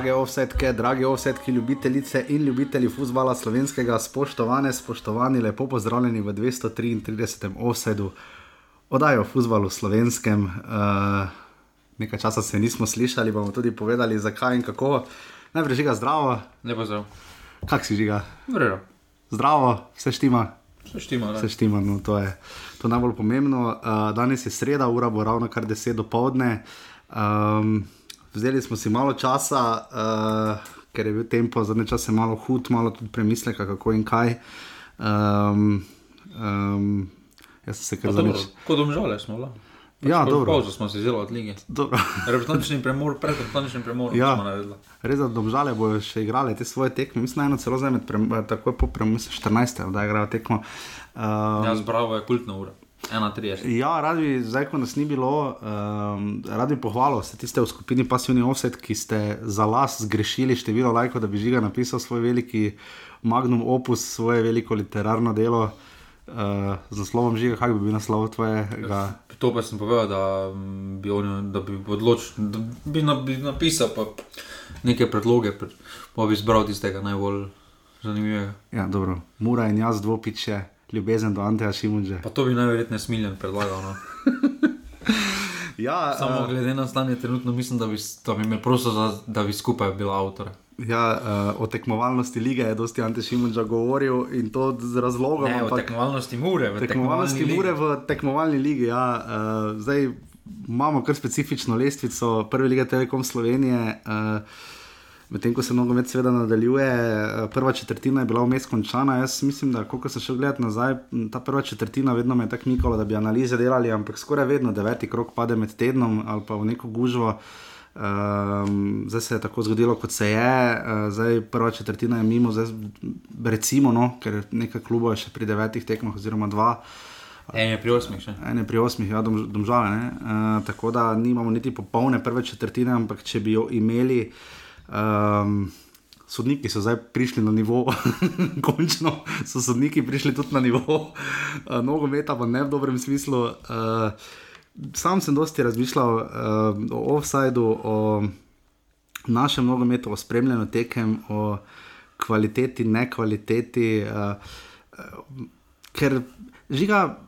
Drage offsetke, drage offsetke, ljubitelice in ljubitelji futbola slovenskega, spoštovane, spoštovani, lepo pozdravljeni v 233. offsetu, oddajo o futbalu slovenskem. Uh, nekaj časa se nismo slišali, bomo tudi povedali, zakaj in kako. Najprej žiga zdravo, Lepo zdrav. kak si žiga? Vredo. Zdravo, vse štima. Vse štima, Vse štima, no, to je to najbolj pomembno. Uh, danes je sreda, ura bo ravno kar 10 do povdne. Um, vzeli smo si malo časa, uh, ker je bil tempo zadnje čase malo hud, malo tudi premisleka, kako in kaj. Um, um, jaz sem se kar zanič. kot domžale smo, la. Ja, dobro. Pauzo smo si zelo od lige. Dobro. Reprezentančni premor, pred reprezentančnim premorom Ja. smo naredili. Res da domžale bojo še igrale te svoje tekme, mislim, eno celo zdaj med prem, takoj po prem, 14. da igrajo tekmo. Um, Ja, zbravo je kultna ura. 1.30. Ja, rad bi, zdaj, ko nas ni bilo, um, rad bi pohvalil vse tiste v skupini Passivni Offset, ki ste za las zgrešili število lajkov, da bi žiga napisal svoj veliki magnum opus, svoje veliko literarno delo. Uh, z naslovom žiga, kaj bi bil naslov tvojega? To pa sem povedal, da bi, on, da bi odločil, da bi, na, bi napisal neke predloge, pred- pa bi izbral tistega najbolj zanimivega. Ja, dobro. Mura in jaz dvopiče, ljubezen do Anteja Šimunže. Pa to bi najverjetneje smiljen predlagal. No. Ja, Samo uh, glede na stanje trenutno mislim, da bi, da bi me prosil, za, da bi skupaj bila avtora. ja uh, o tekmovalnosti lige je dosti Ante Šimunža govoril in to z razlogom. Ne, o ampak- tekmovalnosti mure, v Tekmovalnosti tekmovalni mure ligi. v tekmovalni ligi. Ja, uh, zdaj imamo kar specifično lestvico Prve lige Telekom Slovenije. Uh, Medtem ko se nogomet seveda nadaljuje, eh, prva četrtina je bila vmes končana. Jaz mislim, da ko sem šel gledat nazaj, ta prva četrtina vedno me je tako mikalo, da bi analize delali, ampak skoraj vedno deveti krok pade med tednom ali pa v neko gužvo. Um, zdaj se je tako zgodilo, kot se je, uh, zdaj prva četrtina je mimo, zdaj recimo, no, ker nekaj klubov je še pri devetih tekmah, oziroma dva. En je pri osmih še. Ene pri osmih, ja, dom, domžale. Uh, tako da nimamo niti popolne prve četrtine, ampak če bi jo imeli, um, sodniki so zdaj prišli na nivo, končno so sodniki prišli tudi na nivo uh, nogometa, pa ne v dobrem smislu. Uh, sam sem dosti razmišljal uh, o offsajdu, o našem nogometu, o spremljanju tekem, o kvaliteti, nekvaliteti. Uh, uh, ker žiga,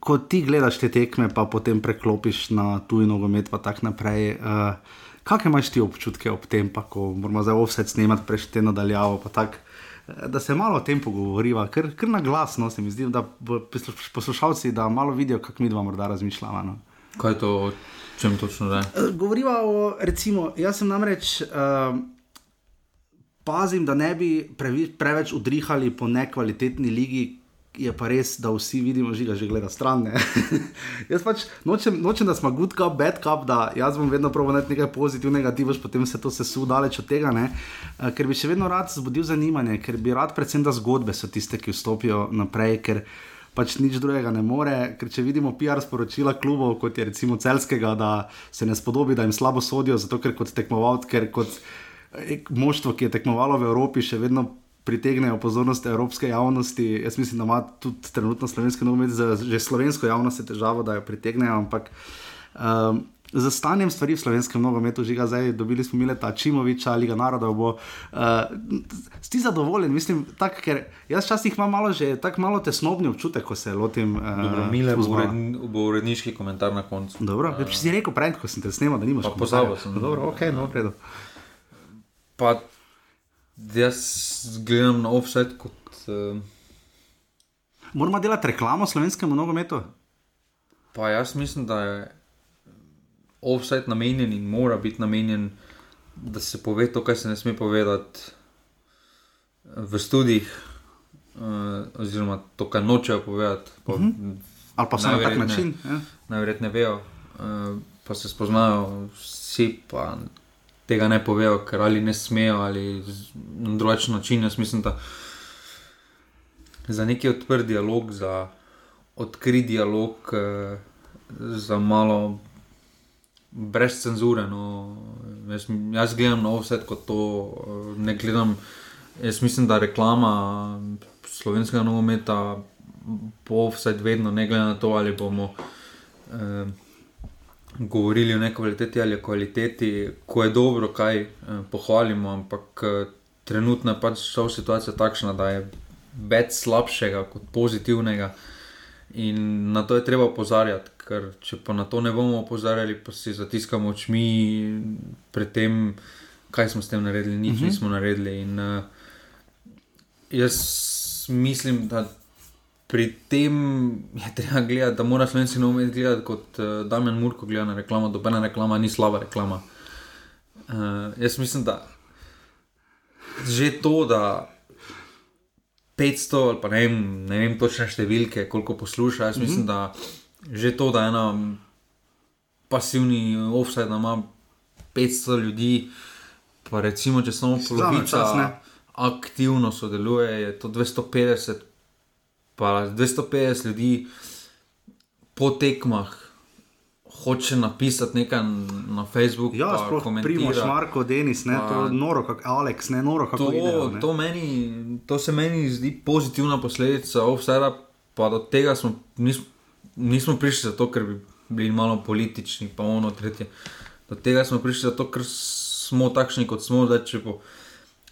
ko ti gledaš te tekme, pa potem preklopiš na tuji nogomet, pa tako naprej. Uh, Kakšne imaš ti občutke ob tem, pa ko moramo zdaj offset snemati, prejšti nadaljavo, pa tako, eh, da se malo o tem pogovoriva, ker, ker na glas, no, se mi zdi, da poslušalci, da malo vidijo, kako mi dva morda razmišljamo. No. Kaj je to, o čem točno zdaj? Eh, Govoriva o, recimo, jaz sem namreč. Uh, Pazim, da ne bi previ, preveč udrihali po nekvalitetni ligi, je pa res, da vsi vidimo, že ga že gleda stran. jaz pač nočem, nočem, da smo good cup, bad cup, da jaz bom vedno proval nekaj pozitivnega, ti boš potem se to sesul daleč od tega, ne? Eh, ker bi še vedno rad zbudil zanimanje, ker bi rad predvsem, da zgodbe so tiste, ki vstopijo naprej. Ker pač nič drugega ne more, ker če vidimo PR sporočila klubov, kot je recimo celskega, da se ne spodobi, da jim slabo sodijo, zato ker kot tekmovalec, ker kot eh, moštvo, ki je tekmovalo v Evropi, še vedno pritegnejo pozornost evropske javnosti. Jaz mislim, da ima tudi trenutno slovenski nogomet že slovensko javnost težavo, da jo pritegnejo, ampak um, za stanjem stvari v slovenskem nogometu, že ga zdaj dobili smo Mileta Čimoviča, Liga narodov bo. Uh, Sti zadovoljen, mislim, tak, ker jaz včasih imam malo že tako malo tesnobni občutek, ko se lotim. Dobro, Uh, Mile bo, uredn, bo uredniški komentar na koncu. Dobro, uh, če si rekel prej, ko sem te snemal, da nimaš pozabil sem. Dobro, ok, no, v redu. Pa jaz gledam na offset kot. Uh, Moramo delati reklamo slovenskemu nogometu. pa jaz mislim, da je offset namenjen in mora biti namenjen, da se pove to, kar se ne sme povedati v študijih, uh, oziroma to, kar nočejo povedati. Pa, uh -huh. Ali pa so na tak način. Ja. najverjetneje vejo, uh, pa se spoznajo vsi, pa tega ne povejo, ker ali ne smejo, ali na drugačen način. Jaz mislim, da za neki odprt dialog, za odkrit dialog, uh, za malo brez cenzure. No, jaz, jaz gledam na vse kot to, uh, ne gledam. Jaz mislim, da reklama slovenskega nogometa bo vse vedno, ne glede na to, ali bomo. Uh, govorili o nekvaliteti ali kvaliteti, ko je dobro, kaj eh, pohvalimo, ampak eh, trenutno je pač situacija takšna, da je več slabšega kot pozitivnega. In na to je treba opozarjati, ker če pa na to ne bomo opozarjali, pa si zatiskamo očmi pred tem, kaj smo s tem naredili, nič uh mhm. -huh. nismo naredili. In, uh, jaz mislim, da pri tem je treba gledati, da mora slovenski novinar gledati kot uh, Damien Murko gleda na reklamo, dobena reklama ni slaba reklama. Uh, jaz mislim, da že to, da 500 ali pa ne vem, ne vem točne številke, koliko posluša, jaz mislim, mm -hmm. da že to, da ena pasivni offset ima 500 ljudi, pa recimo, če samo polovica aktivno sodeluje, je to 250 pa 250 ljudi po tekmah. Hoče napisati nekaj na Facebooku. Ja, sploh primoš, Marko, Denis, ne, pa, to je noro, kot Alex, ne noro, kako to, idejo, ne. to, meni, to se meni zdi pozitivna posledica offsera, pa do tega smo, nismo, nismo prišli zato, ker bi bili malo politični, pa ono tretje. Do tega smo prišli zato, ker smo takšni, kot smo, da če bo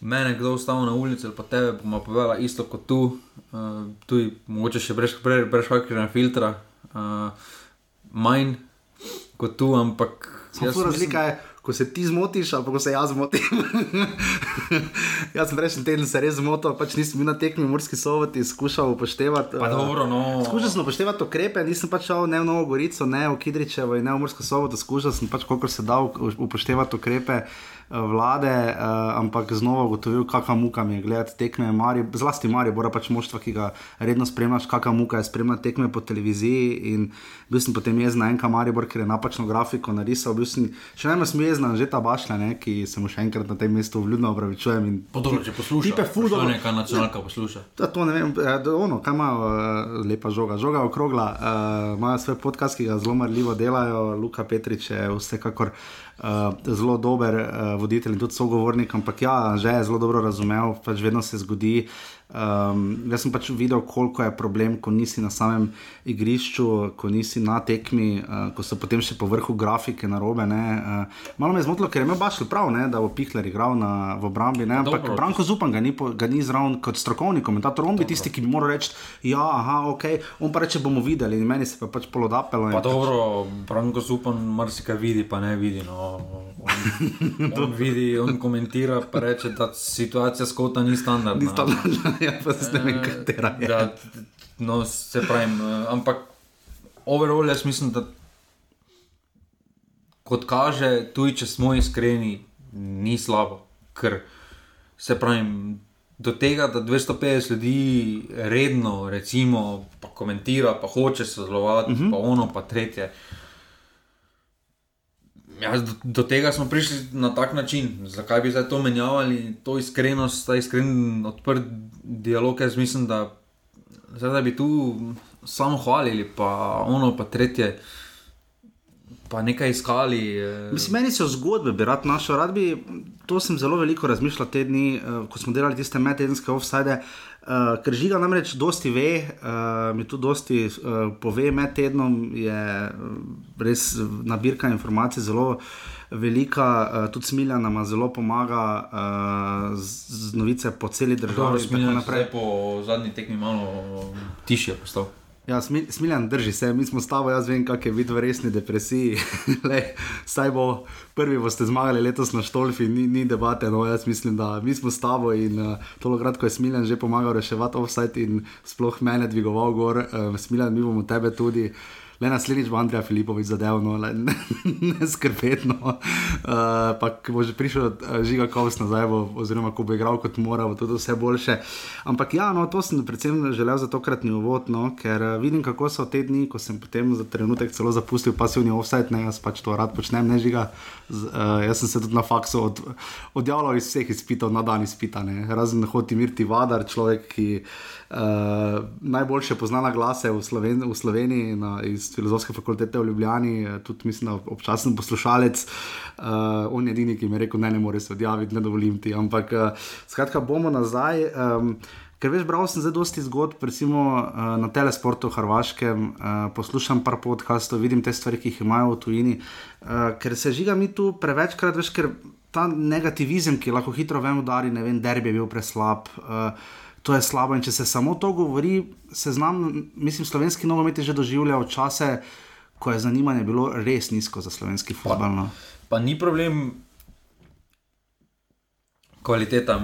mene kdo ustavil na ulici ali pa tebe, bomo povedali isto kot tu, uh, tudi mogoče še brez, brez, brez kakšnega filtra, uh, manj kot tu, ampak. Samo razlika je ko se ti zmotiš, ali pa ko se jaz zmotim. jaz sem prejšnji teden se res zmotil, pač nisem bil na tekmi morski sovati, skušal upoštevati. Uh, dobro, no. Skušal sem upoštevati ukrepe, nisem pač šel ne v Novo Gorico, ne v Kidričevo in ne v morsko sovoto, skušal sem pač koliko se da upoštevati ukrepe. Eh, vlade, uh, ampak znova ugotovil, kakšna muka mi je gledati tekme, Mari, zlasti Mari, bora pač moštva, ki ga redno spremljaš, kakšna muka je spremljati tekme po televiziji. In bil sem potem jezen na enka Mari, ker je napačno grafiko narisal. Sem, še najmanj sem jezen, že ta bašlja, ne, ki se mu še enkrat na tem mestu vljudno opravičujem. Podobno, če poslušaš, tipe fudo. Ne, kaj nacionalka posluša. Da, to ne vem, da, eh, ono, kaj ima uh, lepa žoga, žoga okrogla, uh, imajo svoj podcast, ki ga zelo marljivo delajo, Luka Petrič je vsekakor. Uh, zelo dober uh, voditelj in tudi sogovornik, ampak ja, že je zelo dobro razumel, pač vedno se zgodi, uh, Um, jaz sem pač videl, koliko je problem, ko nisi na samem igrišču, ko nisi na tekmi, uh, ko so potem še po vrhu grafike na robe. Uh, malo me je zmotilo, ker je imel baš prav, ne, da bo Pihler igral na, v obrambi. Ne, ampak Dobro, Branko Zupan ga ni, ni zraven kot strokovni komentator, on bi tisti, ki bi moral reči: Ja, aha, ok, on pa reče: bomo videli, in meni se pa pač polodapelo. Pa dobro, pač... Branko Zupan marsikaj vidi, pa ne vidi. No. On, on vidi, on komentira, pa reče, da situacija skota ni standardna. Ni standardna. ja, pa se ne vem, eh, katera je. Da, no, se pravi, eh, ampak overall jaz mislim, da kot kaže, tudi če smo iskreni, ni slabo. Ker se pravi, do tega, da 250 ljudi redno, recimo, pa komentira, pa hoče sodelovati, uh mhm. -huh. pa ono, pa tretje. Ja, do, do tega smo prišli na tak način. Zakaj bi zdaj to menjavali, to iskrenost, ta iskren, odprt dialog? Jaz mislim, da, zdaj, da bi tu samo hvalili, pa ono, pa tretje. Pa nekaj iskali. Eh. Mislim, meni so zgodbe, bi rad našel. Rad bi, to sem zelo veliko razmišljal te dni, uh, ko smo delali tiste medtedenske offside. Uh, ker žiga namreč dosti ve, uh, mi tu dosti uh, pove, med tednom je res nabirka informacij zelo velika, uh, tudi Smilja nam zelo pomaga uh, z, z novice po celi državi. Smilja je po zadnji tekmi malo tišje postal. Ja, smiljan drži se, mi smo s tabo, jaz vem, kak je vid v resni depresiji. Le, saj bo prvi, boste zmagali letos na Štolfi, ni, ni debate. No, jaz mislim, da mi smo s tabo in uh, to kratko je smiljan že pomagal reševati offside in sploh mene dvigoval gor. Uh, smiljan, mi bomo tebe tudi. Uh, le naslednjič bo Andrej Filipovič zadev, no, le, ne, ne skrbetno. Uh, pa bo že prišel uh, žiga kovs nazaj, bo, oziroma ko bo igral kot mora, bo tudi vse boljše. Ampak ja, no, to sem predvsem želel za tokratni uvod, no, ker uh, vidim, kako so te dni, ko sem potem za trenutek celo zapustil pasivni offset, ne, jaz pač to rad počnem, ne žiga. Z, uh, jaz sem se tudi na faksu od, odjavljal iz vseh izpitov na dan izpitane, razen hoti Mirti Vadar, človek, ki uh, najboljše pozna glase v, Sloven v Sloveniji na, iz filozofske fakultete v Ljubljani, eh, tudi mislim, da občasen poslušalec. Uh, on je edini, ki mi je rekel, ne, ne more se odjaviti, ne dovolim ti. Ampak uh, skratka, bomo nazaj. Um, Ker veš, bral sem zdaj dosti zgodb, recimo uh, na telesportu Hrvaškem, uh, poslušam par podcastov, vidim te stvari, ki jih imajo v tujini. Uh, ker se žiga mi tu prevečkrat, veš, ker ta negativizem, ki lahko hitro vem udari, ne vem, derbi je bil preslab. Uh, To je slabo, in če se samo to govori, se znam, mislim, slovenski nogomet je že doživljal čase, ko je zanimanje bilo res nizko za slovenski futbol. No. Pa ni problem kvaliteta.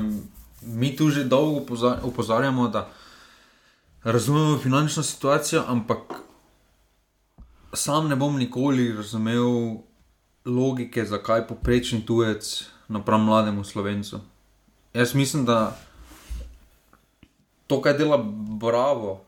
Mi tu že dolgo opozarjamo, da razumemo finančno situacijo, ampak sam ne bom nikoli razumel logike, zakaj poprečni tujec napram mlademu slovencu. Jaz mislim, da to, kar dela Bravo,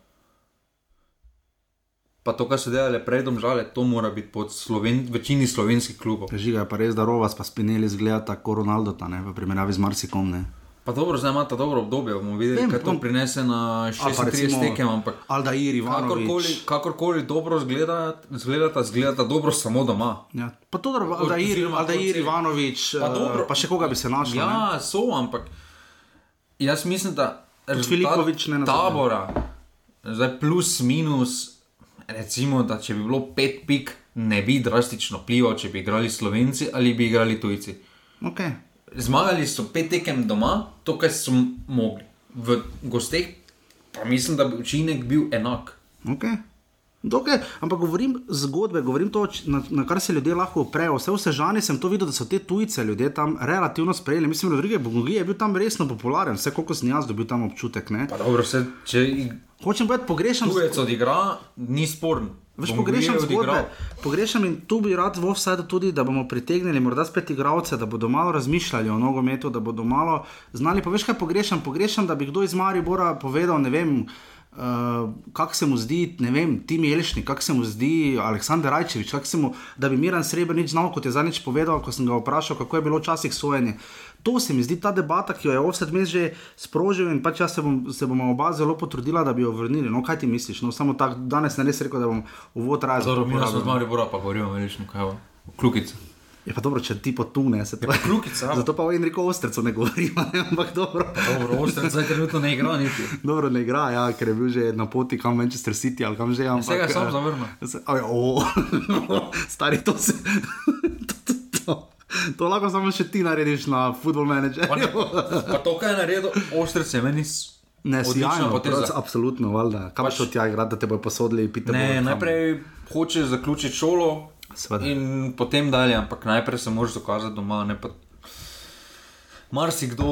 pa to, kar so delali prej, domžale, to mora biti pod Sloven večini slovenskih klubov. Žiga je pa res, da Rovas pa spineli zgleda tako Ronaldo, ta, ne, v primerjavi z Marsikom. Ne. Pa dobro, zdaj ima ta dobro obdobje, bomo videli, kaj to prinese na 36 tekem. Ampak Aldair, kakorkoli, kakorkoli dobro zgleda, zgleda, zgleda dobro samo doma. Ja, pa to, da Aldair, Aldair Ivanovič, pa, dobro, pa še koga bi se našel. Ja, ne? so, ampak jaz mislim, da Filipovič ne nazadnje. Tabora, zdaj plus minus, recimo, da če bi bilo pet pik, ne bi drastično plival, če bi igrali Slovenci ali bi igrali tujci. Okay. Zmagali so pet tekem doma, to, kar so mogli. V gosteh pa mislim, da bi učinek bil enak. Okay. Dokaj, ampak govorim zgodbe, govorim to, na, na kar se ljudje lahko oprejo. Vse v Sežani sem to videl, da so te tujce ljudje tam relativno sprejeli. Mislim, da je bil tam resno popularen, vse koliko sem jaz dobil tam občutek. Dobro, vse, če... Hočem povedati, pogrešam. Tujec odigra, ni sporen. Veš, pogrešam zgodbe. Pogrešam in tu bi rad v offsajdu tudi, da bomo pritegnili morda spet igralce, da bodo malo razmišljali o nogometu, da bodo malo znali. Pa veš, kaj pogrešam? Pogrešam, da bi kdo iz Maribora povedal, ne vem. Uh, kako se mu zdi, ne vem, Timi Elšnik, kako se mu zdi Aleksandr Rajčevič, mu, da bi Miran Srebrenic znal, kot je zadnjič povedal, ko sem ga vprašal, kako je bilo včasih sojenje. To se mi zdi ta debata, ki jo je Ovsed Mes že sprožil in pač jaz se, bom, se bomo oba zelo potrudila, da bi jo vrnili. No, kaj ti misliš? No, samo tako, danes ne res rekel, da bom uvod razumel. Zelo, mi smo z Maribora, pa govorimo o Elšniku, kaj je, klukice. Je pa dobro, če ti po tu ne, se to je. Zato pa o Enriku Ostrcu ne govorimo, ne? ampak dobro. Dobro, Ostrec zdaj trenutno ne igra niti. Dobro, ne igra, ja, ker je bil že na poti kam Manchester City ali kam že. Ampak, Vsega sam zavrnil. Stari to se. to, to, to. To lahko samo še ti narediš na football manager. Pa, pa to, kar je naredil, ostrec je meni. Ne, sjajno, absolutno, valjda. Kaj pač, to ti je, da te bojo posodili? Ne, najprej hočeš zaključiti šolo, Sveda. In potem dalje, ampak najprej se moraš dokazati doma. Mar si kdo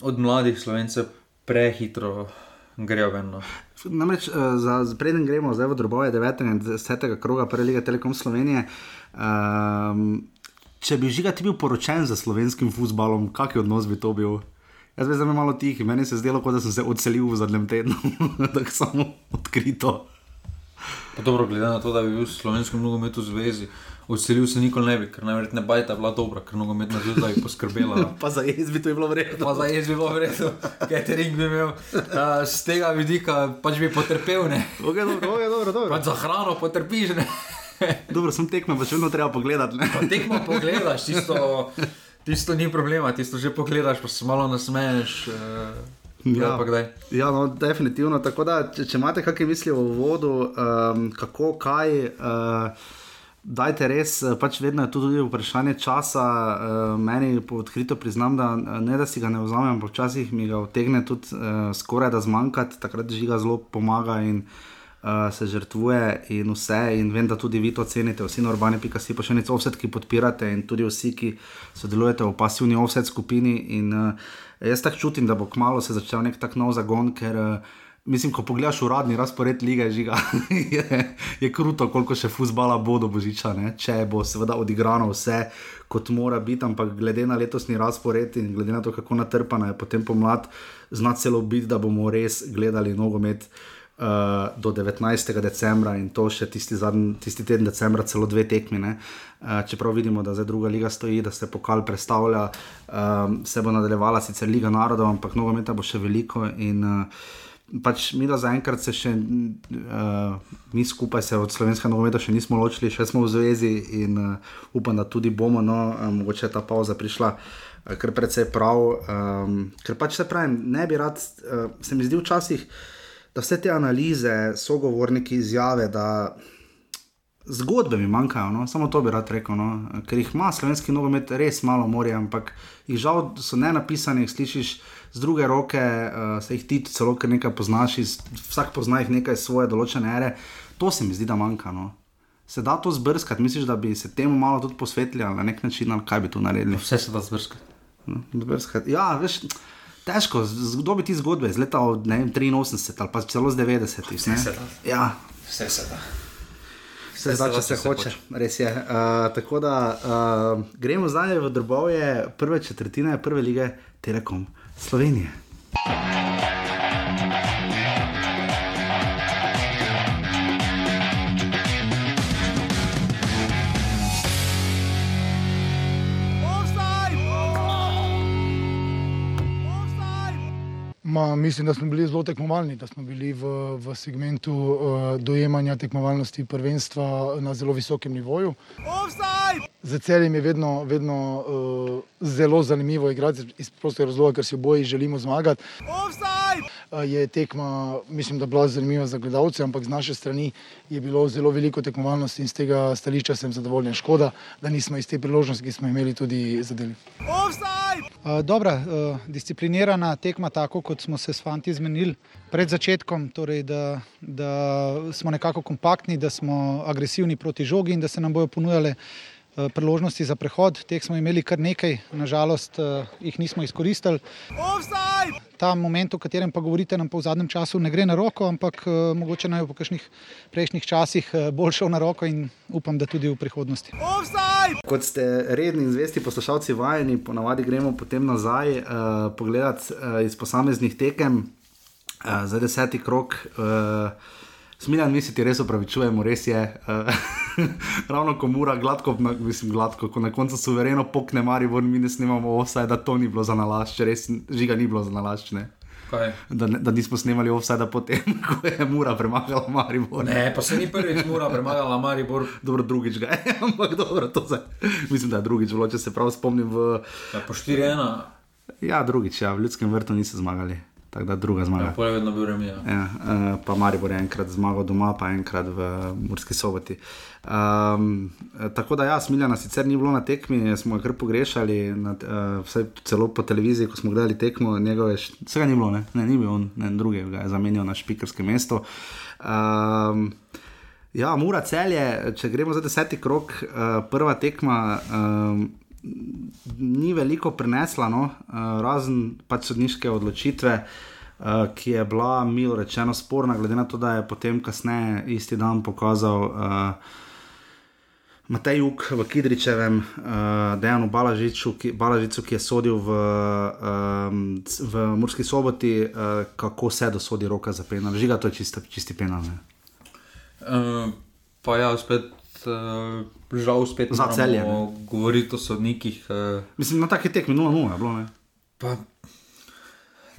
od mladih slovencev prehitro gre ven. No. Namreč, uh, preden gremo zdaj v drobove 9. in 10. kroga Prelige Telekom Slovenije. Um, če bi žiga ti bil poročen za slovenskim futbalom, kakšen odnos bi to bil? Jaz zdaj malo tih, meni se je zdelo, kot da sem se odselil v zadnjem tednu, tako samo odkrito. Pa dobro, glede na to, da bi bil v slovenskem nogometu zvezi, odselil se nikoli ne bi, ker najverjetneje bajta bila dobra, ker nogometna zveza je poskrbela. pa za jaz bi to bilo vredno. Pa za jaz bi bilo vredno, catering bi imel. Uh, z tega vidika pač bi potrpel. Ne? Okay, dobro, okay, dobro, dobro. Pač za hrano potrpiš. Ne? dobro, sem tekmo, pa še vedno treba pogledati. tekmo pogledaš, tisto, tisto ni problema, tisto že pogledaš, pa se malo nasmeješ. Uh, Ja, ja no, definitivno. Da, če, če imate kakšne misli o vodu, um, kako, kaj, uh, dajte res, eh, pač vedno je tudi vprašanje časa. Uh, meni odkrito priznam, da ne da si ga ne vzamem, včasih mi ga otegne tudi uh, skoraj da zmanjkati, takrat žiga zelo pomaga. In, Uh, se žrtvuje in vse, in vem, da tudi vi to cenite, vsi na urbani, pika si pa še nekaj offset, ki podpirate, in tudi vsi, ki sodelujete v pasivni offset skupini. In, uh, Jaz tako čutim, da bo kmalo se začel nek tak nov zagon, ker uh, mislim, ko pogledaš uradni razpored lige, žiga, je, je kruto, koliko še fusbala bo do božiča, ne? če bo seveda odigrano vse, kot mora biti, ampak glede na letosni razpored in glede na to, kako natrpana je potem pomlad, zna celo biti, da bomo res gledali nogomet. Uh, do 19. decembra in to še tisti, zadnji, tisti teden decembra, celo dve tekmi. Uh, čeprav vidimo, da zdaj druga liga stoji, da se pokal predstavlja, uh, se bo nadaljevala sicer Liga narodov, ampak nogometa bo še veliko. In, uh, pač mi da zaenkrat se še, uh, mi skupaj se od slovenskega nogometa še nismo ločili, še smo v zvezi in uh, upam, da tudi bomo, no, uh, mogoče je ta pauza prišla uh, kar precej prav. Um, ker pač se pravi, ne bi rad, uh, se mi zdi včasih, da vse te analize, sogovorniki izjave, da zgodbe mi manjkajo, no? samo to bi rad rekel, no? ker jih ima slovenski nogomet res malo morja, ampak jih žal so ne napisani, jih slišiš z druge roke, uh, se jih ti celo kar nekaj poznaš, iz, vsak pozna jih nekaj svoje določene ere. To se mi zdi, da manjka. No? Se da to zbrskati, misliš, da bi se temu malo tudi posvetili na nek način, ali kaj bi tu naredili? Vse se da zbrskati. No, zbrskati. Ja, veš. Težko, kdo bi ti zgodbe iz leta ne, 83 ali pa celo z 90. Vse se da. Ja, Vse se da. Vse da, če se hoče, res je. Uh, tako da uh, gremo zdaj v drobove prve četrtine prve lige Telekom Slovenije. Ma, mislim, da smo bili zelo tekmovalni, da smo bili v, v segmentu uh, dojemanja tekmovalnosti prvenstva na zelo visokem nivoju. Za celjem je vedno, vedno uh, zelo zanimivo igrati iz prostega razloga, ker si oboji želimo zmagati. Uh, je tekma, mislim, da bila zanimiva za gledalce, ampak z naše strani je bilo zelo veliko tekmovalnosti in z tega stališča sem zadovoljen. Škoda, da nismo iz te priložnosti, ki smo imeli, tudi zadeli. Uh, dobra, uh, disciplinirana tekma, tako kot smo se s fanti zmenili pred začetkom, torej da, da smo nekako kompaktni, da smo agresivni proti žogi in da se nam bodo ponujale priložnosti za prehod. Teh smo imeli kar nekaj, nažalost uh, jih nismo izkoristili. Ta moment, o katerem pa govorite, nam pa v zadnjem času ne gre na roko, ampak uh, mogoče naj v kakšnih prejšnjih časih bolj šel na roko in upam, da tudi v prihodnosti. Kot ste redni in zvesti poslušalci vajeni, ponavadi gremo potem nazaj uh, pogledati uh, iz posameznih tekem, uh, za deseti krok. Uh, Smiljan, mi se ti res opravičujemo, res je. Uh, ravno ko mora gladko, na, mislim, gladko, ko na koncu suvereno pokne Maribor, mi ne snimamo vse, da to ni bilo za nalašč, res žiga ni bilo za nalašč. Da, da nismo snimali vse, da potem, ko je mura premagala Maribor. Ne, pa se ni prvič mura premagala Maribor. dobro, drugič ga je, ampak dobro, to se. Mislim, da je drugič, bilo, če se prav spomnim. V... Ja, po 4-1. Ja, drugič, ja, v ljudskem vrtu niso zmagali. Tako da druga zmaga. Ja, Poleg vedno bil remi. Ja. Ja, uh, pa Maribor je enkrat zmagal doma, pa enkrat v Murski soboti. Um, tako da, ja, Smiljana sicer ni bilo na tekmi, smo ga kar pogrešali, na, uh, vse celo po televiziji, ko smo gledali tekmo, njegove, vsega ni bilo, ne, ne ni bil on, ne druge, ga je zamenjal na špikerskem mestu. Um, ja, mura celje, če gremo za deseti krok, uh, prva tekma. Um, ni veliko prenesla, no, uh, razen pač sodniške odločitve, uh, ki je bila, milo rečeno, sporna, glede na to, da je potem kasneje isti dan pokazal. Uh, Matej Juk v Kidričevem, uh, Dejanu Balažicu, ki, Balažicu, ki je sodil v, um, v Murski soboti, uh, kako se dosodi roka za penal. Žiga, to je čista, čisti penal. Uh, pa ja, spet žal spet Za Celje, govoriti o sodnikih. Uh, Mislim, na taki tekmi 0-0 je bilo. Ne? pa,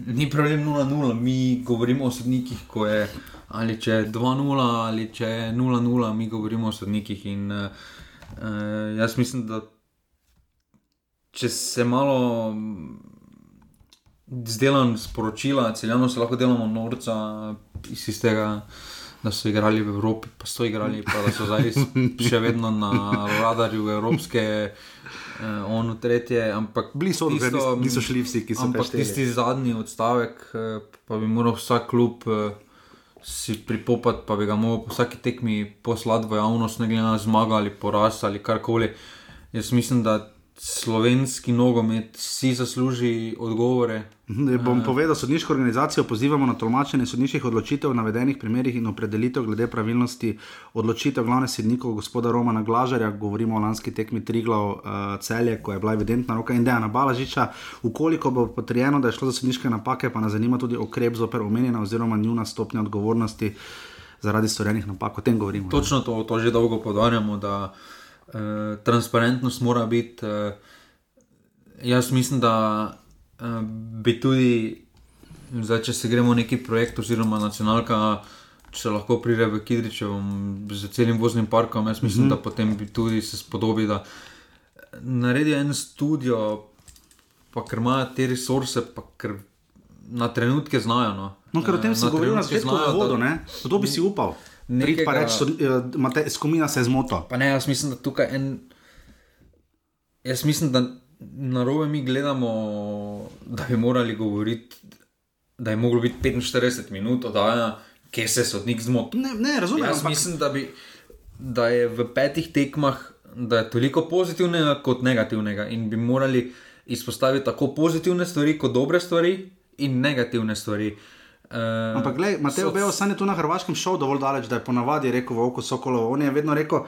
ni problem 0-0, mi govorimo o sodnikih, ko je ali če je 2-0 ali če je 0-0, mi govorimo o sodnikih. In, uh, uh, jaz mislim, da če se malo zdelam sporočila, celjano se lahko delamo norca iz tistega. Da so igrali v Evropi, pa so igrali, pa da so zdaj še vedno na radarju Evropske, eh, ono tretje. Ampak Bili so tisto- tisto, niso šli vsi, ki so Ampak prešteli. tisti zadnji odstavek, eh, pa bi moral vsak klub eh, si pripopati, pa bi ga moral po vsaki tekmi poslati v javnost, ne glede na zmago ali poraz ali karkoli. Jaz mislim, da slovenski nogomet si zasluži odgovore. Ne bom povedal, sodniško organizacijo pozivamo na tolmačenje sodniških odločitev v navedenih primerih in opredelitev glede pravilnosti odločitev glavne sodnikov gospoda Romana Glažarja. Govorimo o lanski tekmi Triglav uh, celje, ko je bila evidentna roka in Dejana Balažiča. Ukoliko bo potrjeno, da je šlo za sodniške napake, pa nas zanima tudi ukrep zoper omenjena oziroma njuna stopnja odgovornosti zaradi storjenih napak. O tem govorimo. Točno to, to že dolgo podarjamo, da eh, transparentnost mora biti. Eh, jaz mislim, da eh, bi tudi, zdaj, če se gremo neki projekt oziroma nacionalka. Če lahko pride v Kidričevem z celim voznim parkom, jaz mislim, mm -hmm. da potem bi tudi se spodobi, da naredi en studio pa ker imajo te resurse, pa ker na trenutke znajo. No, No, ker o tem se govori na začetku znajo, vodo, da- ne? Kdo bi si upal? Nekega... Pa Nekega- reči, eh, Matej, skomina se je zmotil. Pa ne, jaz mislim, da tukaj en. Jaz mislim, da na robe mi gledamo, da bi morali govoriti, da je moglo biti 45 minut oddajanja, kje se je sodnik zmotil. Ne, ne razumem. Jaz ampak- mislim, da, bi, da je v petih tekmah da je toliko pozitivnega kot negativnega in bi morali izpostaviti tako pozitivne stvari kot dobre stvari in negativne stvari. Uh, Ampak, gledaj, Mateo so... Bejo, sam je tu na Hrvaškem šel dovolj daleč, da je ponavadi rekel v oko Sokolovo. On je vedno rekel,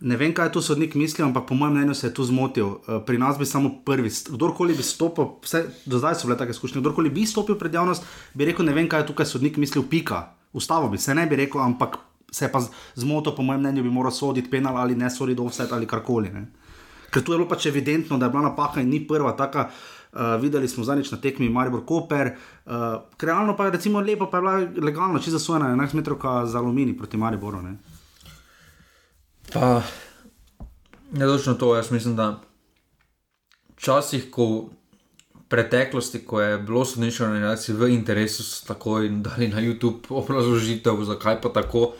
ne vem, kaj je tu sodnik mislil, ampak po mojem mnenju se je tu zmotil. Eh, Pri nas bi samo prvi, kdorkoli bi stopil, vse, do zdaj so bile take izkušnje, kdorkoli bi stopil pred javnost, bi rekel, ne vem, kaj je tukaj sodnik mislil, pika. Ustavo bi se ne bi rekel, ampak se je pa zmotil, po mojem mnenju, bi moral soditi penal ali ne soditi offset ali karkoli. Ne? Ker tu je bilo pač evidentno, da je bila napaka in ni prva taka. Uh, videli smo zadnjič na tekmi Maribor Koper, uh, realno pa je recimo lepo, pa je bila legalno, če zasvojena 11 metrov za aluminij proti Mariboru. Ne? Pa ne točno to, jaz mislim, da včasih, ko v preteklosti, ko je bilo sodniško organizacije v interesu, so takoj dali na YouTube obrazložitev, zakaj pa tako,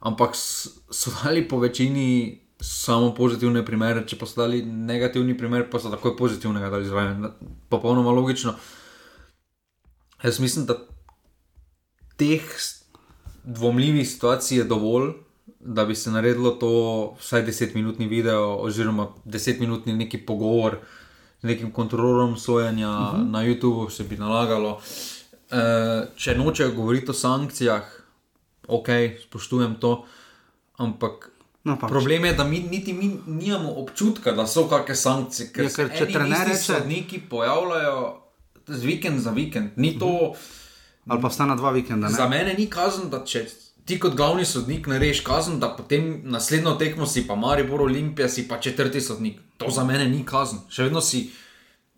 ampak so dali po večini samo pozitivne primere, če pa so dali negativni primer, pa so takoj pozitivnega dali zraven. Popolnoma logično. Jaz mislim, da teh dvomljivih situacij je dovolj, da bi se naredilo to vsaj 10-minutni video, oziroma 10-minutni neki pogovor z nekim kontrolom sojenja uh -huh. na YouTubu, se bi nalagalo. E, če nočejo govoriti o sankcijah, ok, spoštujem to, ampak. No, pa- Problem je, da mi niti mi nimamo občutka, da so kakšne sankcije, ker, Ja, ker če trener reče- sodniki pojavljajo z vikend za vikend. Ni to, Ali pa sta na dva vikenda. Ne? Za mene ni kazen, da če ti kot glavni sodnik narediš kazen, da potem naslednjo tekmo si pa Maribor Olimpija, si pa četrti sodnik. To za mene ni kazen. Še vedno si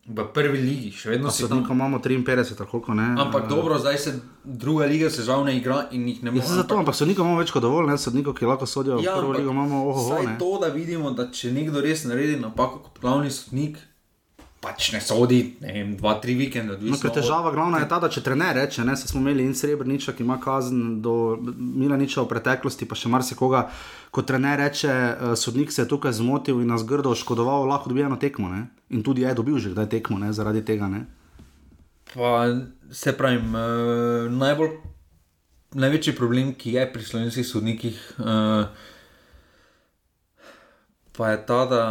v prvi ligi, še vedno si tam. Imamo 53, ali koliko ne. Ampak Eh, dobro, zdaj se druga liga se žal ne igra in jih ne Ja, moremo. saj zato, ampak sodnikov imamo več kot dovolj, ne sodnikov, ki lahko sodijo v Ja, prvo ampak ligo, imamo oho, Vsaj ne. to, da vidimo, da če nekdo res naredi napako kot glavni sodnik, pač ne sodi, ne vem, dva, tri vikende. No, težava glavna je ta, da če trener reče, ne, smo imeli in Srebrniča, ki ima kazen do Milaniča v preteklosti, pa še marsikoga, ko trener reče, uh, sodnik se je tukaj zmotil in nas grdo oškodoval, lahko dobi eno tekmo. Ne? In tudi je dobil že kdaj tekmo ne, zaradi tega. Ne? Pa se pravim, uh, najbolj, največji problem, ki je pri slovenskih sodnikih, uh, pa je ta, da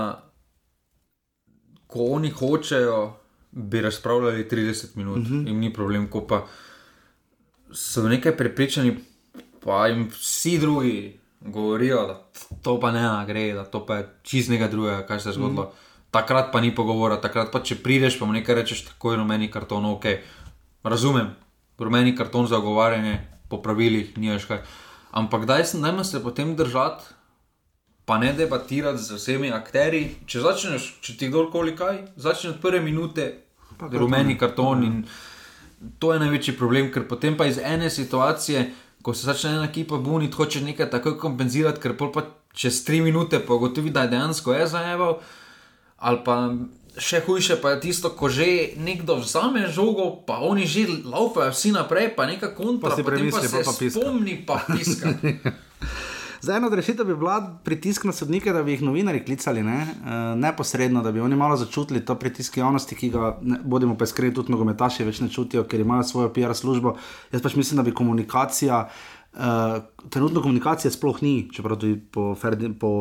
ko oni hočejo, bi razpravljali 30 minut, uh -huh. jim ni problem, ko pa so nekaj prepričani, pa jim vsi drugi govorijo, da to pa ne gre, da to pa je čist nekaj drugega, kaj se je zgodilo. Uh -huh. Takrat pa ni pogovora, takrat pa če prideš, pa mu nekaj rečeš, tako je rumeni karton, ok. Razumem, rumeni karton za ogovarjanje po pravilih, ni več kaj. Ampak daj se, dajmo se potem držati, pa ne debatirati z vsemi akteri. Če začneš, če ti kdorkoli kaj, začne od prve minute, pa rumeni karton in to je največji problem, ker potem pa iz ene situacije, ko se začne ena ekipa buniti, hoče nekaj takoj kompenzirati, ker pa čez tri minute pa ugotovi, da je dejansko je zajeval. Ali pa še hujše pa je tisto, ko že nekdo vzame žogo, pa oni že laufajo vsi naprej, pa neka kontra, Pa si premisli, pa se pol pa piska. spomni pa piska. Zdaj, ena od rešitev bi bila pritisk na sodnike, da bi jih novinari klicali ne? uh, neposredno, da bi oni malo začutili to pritisk javnosti, ki ga, ne, bodimo pa iskreni, tudi nogometaši več ne čutijo, ker imajo svojo PR službo. Jaz pač mislim, da bi komunikacija. Uh, trenutno komunikacije sploh ni, čeprav tudi po, po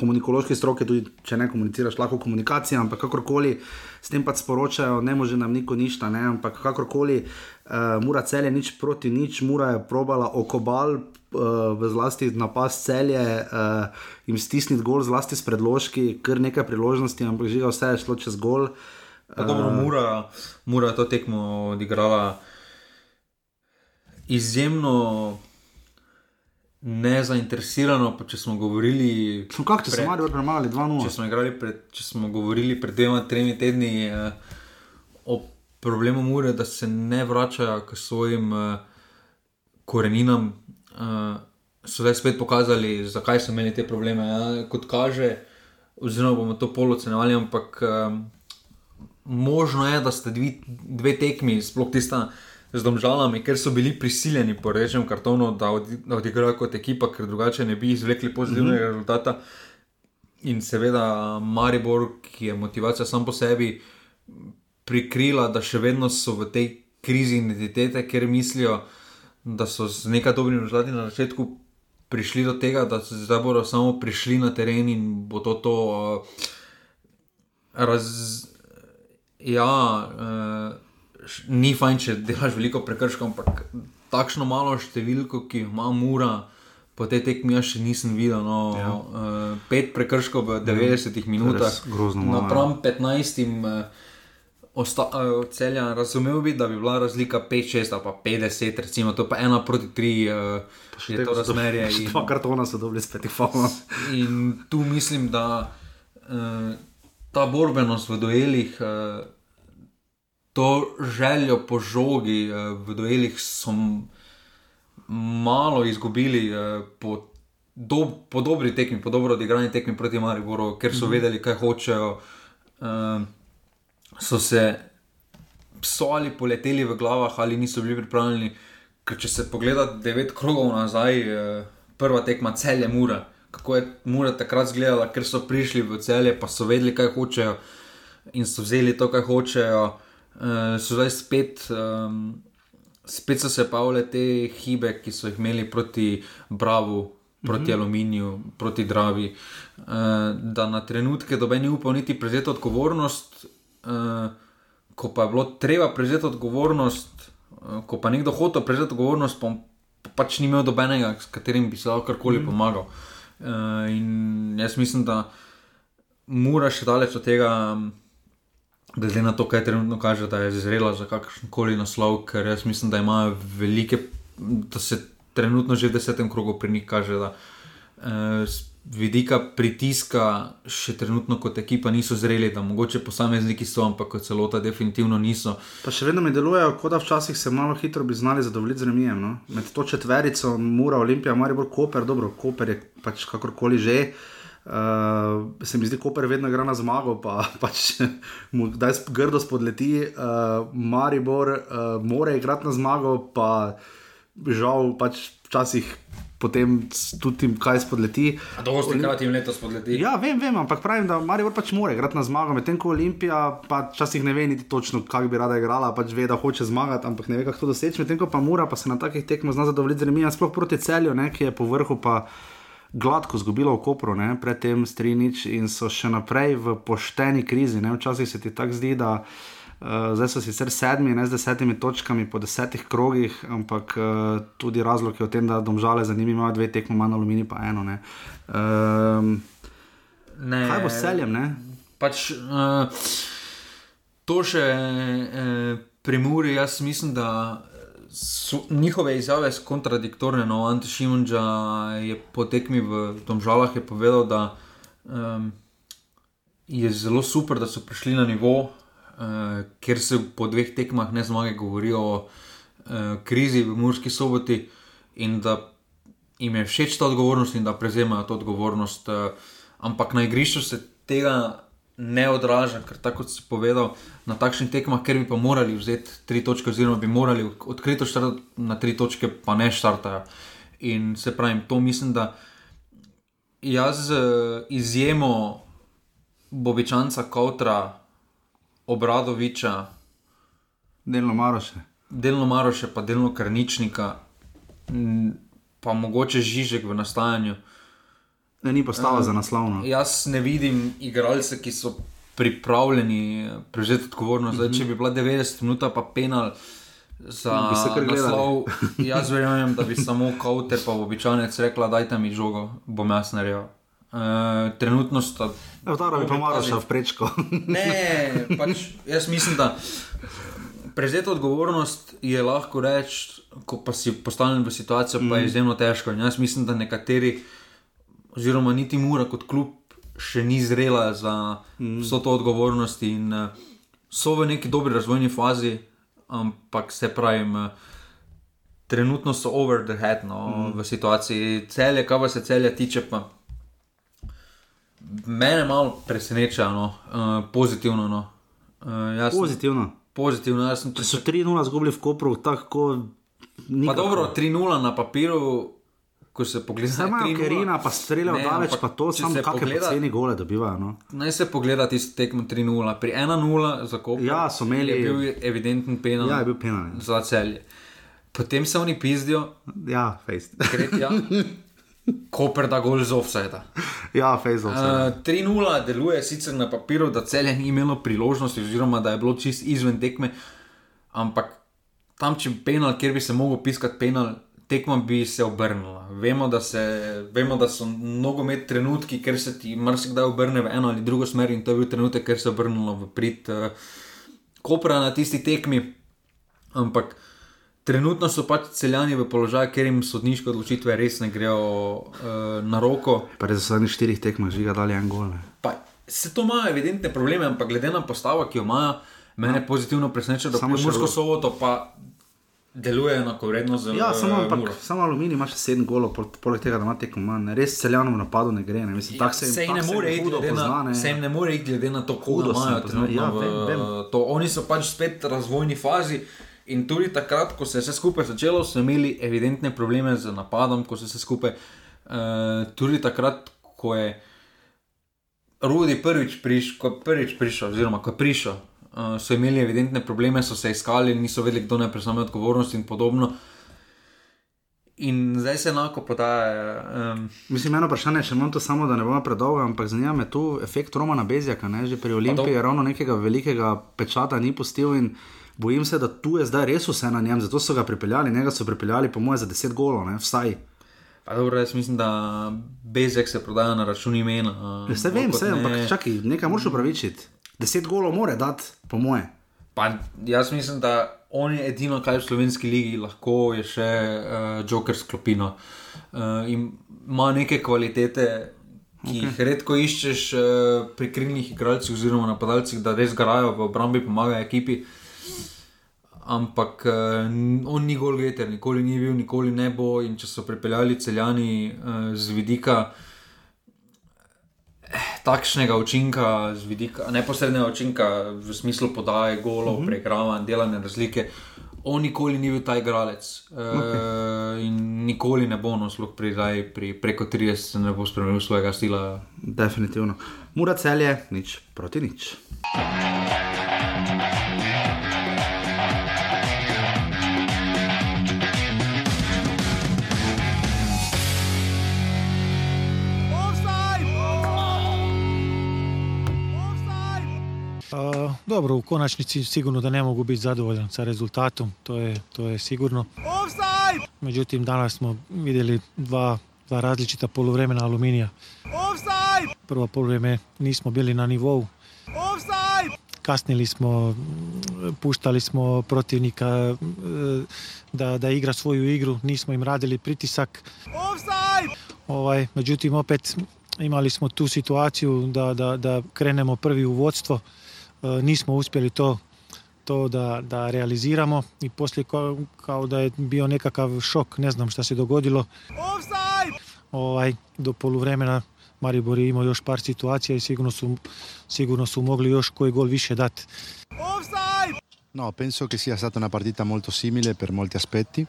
komunikološki stroki, tudi če ne komuniciraš, lahko komunikacija, ampak kakorkoli s tem pač sporočajo, ne može nam niko ništa, ne, ampak kakorkoli, uh, mora celje nič proti nič, mora je probala okobal, v zlasti napas celje, uh, jim stisniti gol, zlasti s predložki, kar nekaj priložnosti, ampak žiga vse je šlo čez gol. Pa Dobro, mura, mura je to tekmo odigrala izjemno nezainteresirano. Pa če smo govorili, No, kako če pred- mali premagali 2-0? če smo, igrali pred, če smo govorili pred dvema, tremi tedni eh, o problemu Mure, da se ne vračajo k svojim eh, koreninam, eh, so zdaj spet pokazali, zakaj so imeli te probleme. Ja, kot kaže, oziroma bomo to polocenevali, ampak eh, možno je, da sta dve, dve tekmi, sploh tista z domžalami, ker so bili prisiljeni po rečem kartonu, da, od, da odigrajo kot ekipa, ker drugače ne bi izvlekli pozitivnega mm -hmm. rezultata. In seveda Maribor, ki je motivacija sam po sebi, prikrila, da še vedno so v tej krizi identitete, ker mislijo, da so z nekaj dobrimi rezultati na začetku prišli do tega, da so zdaj bodo samo prišli na teren in bo to. to uh, raz, ja, uh, ni fajn, če delaš veliko prekrškov, ampak takšno malo številko, ki ima mura. Po tej tekmi jaz še nisem videl. No, ja. uh, pet prekrškov v 90 ja. minutah, grozno. Napram 15. Uh, uh, celja, razumel bi, da bi bila razlika 5-6 ali pa 50, recimo, to pa 1 proti 3, uh, je to razmerje. In, dva kartona so dobili spet, hvala. In tu mislim, da uh, ta borbenost v duelih. Uh, to željo po žogi uh, v duelih so malo izgubili uh, po, do, po dobri tekmi, po dobro odigrani tekmi proti Mariboru, ker so -hmm. vedeli, kaj hočejo. Uh, so se psovali, poleteli v glavah ali niso bili pripravljeni. Ker če se pogleda devet krogov nazaj, uh, prva tekma celje mura. Kako je mura takrat izgledala, ker so prišli v celje, pa so vedeli, kaj hočejo in so vzeli to, kar hočejo uh, so zdaj spet, um, spet so se pavle te hibe, ki so jih imeli proti Bravo, proti mm -hmm. Aluminiju, proti Dravi. Uh, da na trenutke dobe ni upal niti prevzeti odgovornost, uh, ko pa je bilo treba prevzeti odgovornost, uh, ko pa nekdo hoče prevzeti odgovornost, pa, pa pač ni imel dobenega, s katerim bi se lahko karkoli mm pomagal. Uh, in jaz mislim, da mora še daleč od tega. Um, glede na to, kaj trenutno kaže, da je zrela za kakršen koli naslov, ker jaz mislim, da imajo velike, da se trenutno že v desetem krogu pri njih kaže, da eh, vidika pritiska še trenutno kot ekipa niso zreli, da mogoče posamezniki so, ampak kot celota definitivno niso. Pa še vedno mi delujejo, kot da včasih se malo hitro bi znali zadovoljiti z remijem. No? Med to četverico, Mura, Olimpija, Maribor, Koper, dobro, Koper je pač kakorkoli že. Uh, se mi zdi, da je vedno igra na zmago, pa pač mu kdaj grdo spodleti. Uh, Maribor uh, mora igrati na zmago, pa žal pač včasih. Potem tudi tim, kaj spodleti. Dolgo ste hkrati jim letos spodleti. Ja, vem, vem, ampak pravim, da Marijo pač mora igrati na zmago, medtem ko Olimpija pa včasih ne ve niti točno, kako bi rada igrala, pač ve, da hoče zmagati, ampak ne ve, kako to doseči, medtem ko pa mora pa se na takih tekmah zna zadovoljiti z remi, sploh proti celju, ne, ki je po vrhu pa gladko zgubilo v Kopru, ne, predtem strinič in so še naprej v pošteni krizi. Ne. Včasih se ti tako zdi, da uh, zdaj so sicer sedmi, ne z desetimi točkami po desetih krogih, ampak uh, tudi razlog je v tem, da domžale za njimi imajo dve tekmo, manj aluminij pa eno. Ne. Um, ne, kaj bo s celjem? Ne? Pač, uh, to še uh, pri Muri, jaz mislim, da so, njihove izjave so kontradiktorne. No, Ante Šimunča je po tekmi v Tomžalah povedal, da um, je zelo super, da so prišli na nivo, uh, ker se po dveh tekmah ne zmage govorijo o uh, krizi v Murski soboti in da jim je všeč ta odgovornost in da prevzemajo to odgovornost. Uh, ampak na igrišču se tega ne odraža, ker tako kot si povedal, na takšnih tekmah, ker bi pa morali vzeti tri točke, oziroma bi morali odkrito štartati na tri točke, pa ne štartajo. In se pravi, to mislim, da jaz z izjemo Bobičanca, Kautra, Obradoviča, delno Maroše. Delno Maroše, pa delno Karničnika, pa mogoče Žižek v nastajanju. Ne, ni postava uh, za naslovno. Jaz ne vidim igralcev, ki so pripravljeni prevzeti odgovornost. Zdaj, če bi bila 90 minut, pa penal za naslov, jaz verjamem, da bi samo kauter, pa običajnec rekla: Dajte mi žogo, bom jaz naredil. Uh, trenutno sta. Ta bi pomagal še v prečko. ne, pač jaz mislim, da prevzeti odgovornost je lahko reči, ko pa si postavljen v situacijo, pa je mm. izjemno težko. In jaz mislim, da nekateri oziroma niti Mura kot klub še ni zrela za mm. vso to odgovornost in uh, so v neki dobri razvojni fazi, ampak se pravi, uh, trenutno so over the head no, mm. v situaciji celje, pa se celje tiče. Pa, Mene malo preseneča, no, uh, pozitivno. No. Uh, jaz Pozitivno. Pozitivno, jaz sem Če so 3-0 zgubili v Kopru, tako. Pa dobro, 3-0 na papiru, ko se pogleda. 3:0. Kerina, pa streljajo Ne, daleč, pa to, samo kakšne poceni gole dobivajo. No. Naj se pogleda tisto tekmo 3-0. Pri 1-0 za Koper Ja, so imeli- je bil evidenten penal Ja, je bil penal, ja. za celje. Potem se oni pizdijo, Ja, fejst. tretja, Koper da gol z offsajda. Ja, fejst. Uh, Uh, 3-0 deluje sicer na papiru, da celje ni imelo priložnosti, oziroma da je bilo čist izven tekme, ampak tam, če bi penal, kjer bi se mogel piskati penal, tekma bi se obrnila. Vemo, da, se, vemo, da so nogomet trenutki, ker se ti marsikdaj obrne v eno ali drugo smer, in to je bil trenutek, ker se je obrnilo v prid uh, Kopra na tisti tekmi. Ampak trenutno so pač celjani v položaju, ker jim sodniške odločitve res ne grejo uh, na roko. so zadnjih štirih tekmah žiga dali en gol. Pa, se to imajo evidentne probleme, ampak glede na postavo, ki jo imajo, mene no. pozitivno preseneča, da Samo Mursko soboto pa deluje enakovredno z Ja, samo, eh, ampak, samo aluminij ima še sedem golov, pol- poleg tega, da ima tekmo manj. Res celjano v napadu ne gre. Ne. Mislim, Ja, tak se jim, se jim ne more iti glede na- se ne more iti glede na to, jim imajo ja, vem, vem. to. Oni so pač spet v razvojni fazi. In tudi takrat, ko se je vse skupaj začelo, so imeli evidentne probleme z napadom, ko se je vse skupaj. Uh, tudi takrat, ko je Rudi prvič, priš, ko je prvič prišel, oziroma ko je prišel, uh, so imeli evidentne probleme, so se iskali, niso vedeli, kdo naj prevzame odgovornost in podobno. In zdaj se enako podaja. Um, Mislim, eno vprašanje, še imam to samo, da ne bomo predolgo, ampak zanima me tu efekt Romana Bezjaka. Ne? Že pri Olimpiji to- ravno nekega velikega pečata ni pustil in bojim se, da tu je zdaj res vse na njem, zato so ga pripeljali, njega so pripeljali, po mojem, za 10 golov, ne? vsaj. pa dobro, jaz mislim, da Bezek se prodaja na račun imena. Uh, Vse bolj vem, vse, ne- ampak čakaj, nekaj moraš upravičiti. 10 golov more dati, po mojem. Pa jaz mislim, da on je edino, kar v slovenski ligi lahko je še uh, Joker sklopino. Uh, in ima neke kvalitete, ki okay. jih redko iščeš uh, pri krilnih igralcih oziroma napadalcih, da res garajo v obrambi, pomagajo ekipi. Ampak uh, on ni golgeter, nikoli ni bil, nikoli ne bo. In če so pripeljali celjani uh, z vidika takšnega učinka, z vidika neposrednega učinka, v smislu podaje, golov, uh -huh. preigravanj, delanja razlike. On nikoli ni bil ta igralec uh, okay. in nikoli ne bo, no, sploh pri, zdaj, pri preko 30, ne bo spremenil svojega stila. Definitivno. Mura celje, nič proti nič. Dobro, v konačnici sigurno da ne mogu biti zadovoljan sa rezultatom, to je, to je sigurno. Međutim, danas smo vidjeli dva, dva različita poluvremena aluminija. Prvo poluvrijeme nismo bili na nivou. Kasnili smo, puštali smo protivnika e, da, da igra svoju igru, nismo im radili pritisak. Ovaj, međutim, opet imali smo tu situaciju da, da, da krenemo prvi u vodstvo. E, nismo uspjeli to, to da, da realiziramo i poslije kao, kao da je bio nekakav šok, ne znam šta se dogodilo. Ovaj, do poluvremena Maribor je imao još par situacija i sigurno su, sigurno su mogli još koji gol više dati. No, penso che sia stata una partita molto simile per molti aspetti.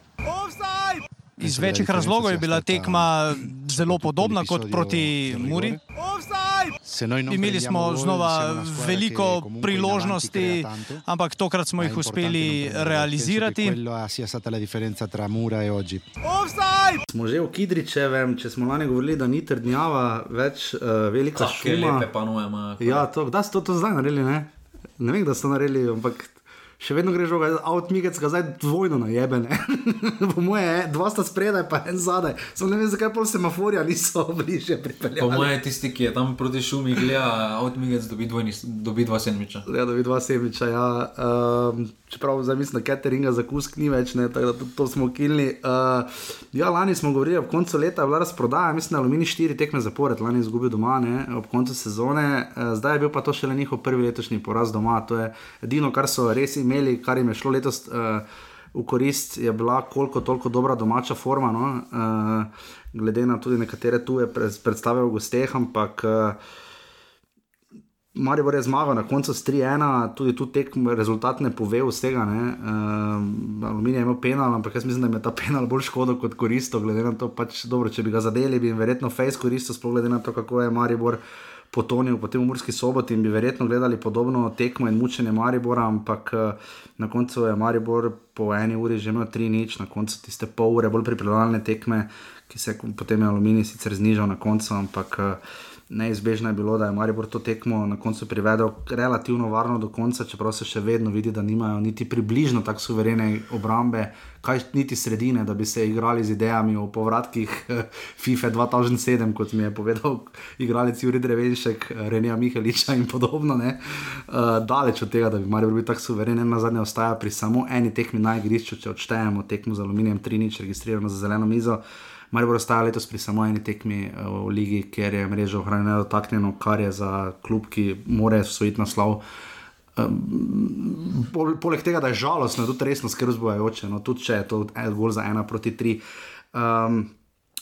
Iz večjih razlogov je bila tekma zelo podobna kot proti Muri. Non Imeli smo znova veliko priložnosti, ampak tokrat smo jih uspeli realizirati. Quella sia stata la differenza tra Mura e oggi. Smo že v Kidričevem, če smo lani govorili, da ni trdnjava več uh, velika Kakšne šuma. Ja, to, da so to, to zdaj naredili, ne? Ne vem, da so naredili, ampak še vedno gre žoga, avtomigec ga zdaj dvojno najebene. po moje, je, dva sta spredaj, pa en zadaj. Samo ne vem, zakaj pol semaforja niso bliže pripeljali. Po mojem, tisti, ki je tam proti šumi, gleda, avtomigec dobi, dvojni, dobi dva sendviča. Ja, da bi dva semiča. Ja. Um, čeprav zdaj mislim, da cateringa za kusk ni več, ne, tako da to, to smo ukinili. Uh, ja, lani smo govorili, ob koncu leta je bila razprodaja, mislim, da Alumini štiri tekme zapored, lani izgubil doma, ne, ob koncu sezone. Uh, zdaj je bil pa to šele njihov prvi letošnji poraz doma. To je edino, kar so res imeli, kar jim je šlo letos. Uh, V korist je bila koliko toliko dobra domača forma, no? uh, glede na tudi nekatere tuje pred- predstave v gosteh, ampak uh, Maribor je zmagal na koncu s 3-1, tudi tu tek rezultat ne pove iz tega. Uh, Aluminij je imel penal, ampak jaz mislim, da je ta penal bolj škodo kot koristo, glede na to, pač, dobro, če bi ga zadeli, bi jim verjetno fejs koristil, sploh glede na to, kako je Maribor potonil potem v Murski soboti in bi verjetno gledali podobno tekmo in mučenje Maribora, ampak na koncu je Maribor po eni uri že imel 3-0, na koncu tiste pol ure bolj pripravljalne tekme, ki se je potem je Aluminij sicer znižal na koncu, ampak uh, neizbežno je bilo, da je Maribor to tekmo na koncu privedel relativno varno do konca, čeprav se še vedno vidi, da nimajo niti približno tako suverene obrambe, kaj niti sredine, da bi se igrali z idejami o povratkih eh, FIFA 2007, kot mi je povedal igralec Juri Drevenšek, eh, Renija Miheliča in podobno. Uh, daleč od tega, da bi Maribor bil tako suveren, na zadnje ostaja pri samo eni tekmi na igrišču, če odštejemo tekmo z aluminijem 3-0, registrirano za zeleno mizo. Mar bo ostalo letos pri samo eni tekmi eh, v Ligi, kjer je mreža ohranjena dotaknjeno, kar je za klub, ki mora svojiti naslov. Um, poleg tega, da je žalostno, tudi resno skrb zbojajoče, no, tudi če je to bolj za ena proti tri. Um,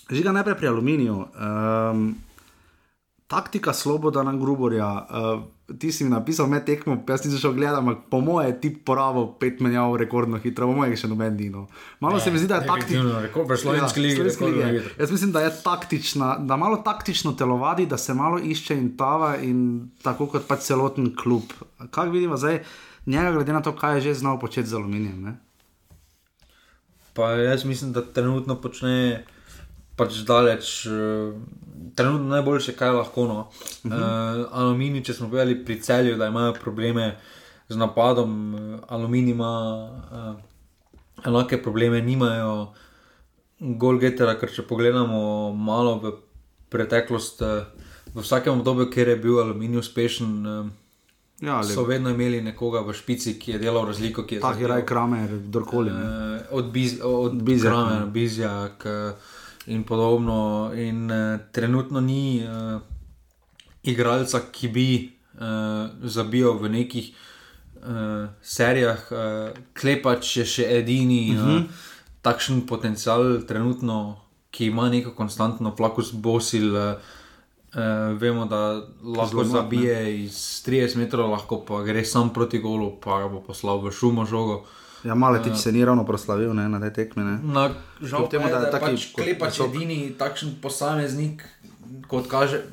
žiga najprej pri aluminiju. Um, taktika Sloboda na Gruborja. Uh, ti si mi napisal, me tekmo, jaz nisem šel gledati, ampak po moje ti porabo pet menjav rekordno hitro, po moje še noben dino. Malo ne, se mi zdi, da je taktično. Ja, jaz mislim, da je taktična, da malo taktično telovadi, da se malo išče in tava in tako kot pač celoten klub. Kaj vidimo zdaj, njega glede na to, kaj je že znal početi z aluminijem? Ne? Pa jaz mislim, da trenutno počne pač daleč. Uh, trenutno najboljše, kaj lahko. No. Uh -huh. uh, aluminij, če smo povedali pri celju, da imajo probleme z napadom, uh, aluminij ima uh, enake probleme, nimajo Golgetera, ker če pogledamo malo v preteklost, uh, v vsakem obdobju, kjer je bil aluminij uspešen. Uh, Ja, so vedno imeli nekoga v špici, ki je delal razliko. Tako je raj kramer, kdorkoli. Od, biz, od Bizjaka, Bizjak, in podobno. In uh, trenutno ni uh, igralca, ki bi uh, zabijal v nekih uh, serijah, uh, klepač je še edini uh -huh. uh, takšen potencial, trenutno, ki ima neko konstantno plakus bosil. Uh, Uh, vemo, da lahko zabije ne. iz 30 metrov, lahko pa gre sam proti golu, pa bo poslal v šumo žogo. Uh, Ja, malo tič se ni ravno proslavil ne, na tej tekmi. Žal temu, da je tako pač klepač edini takšen posameznik, kot kaže.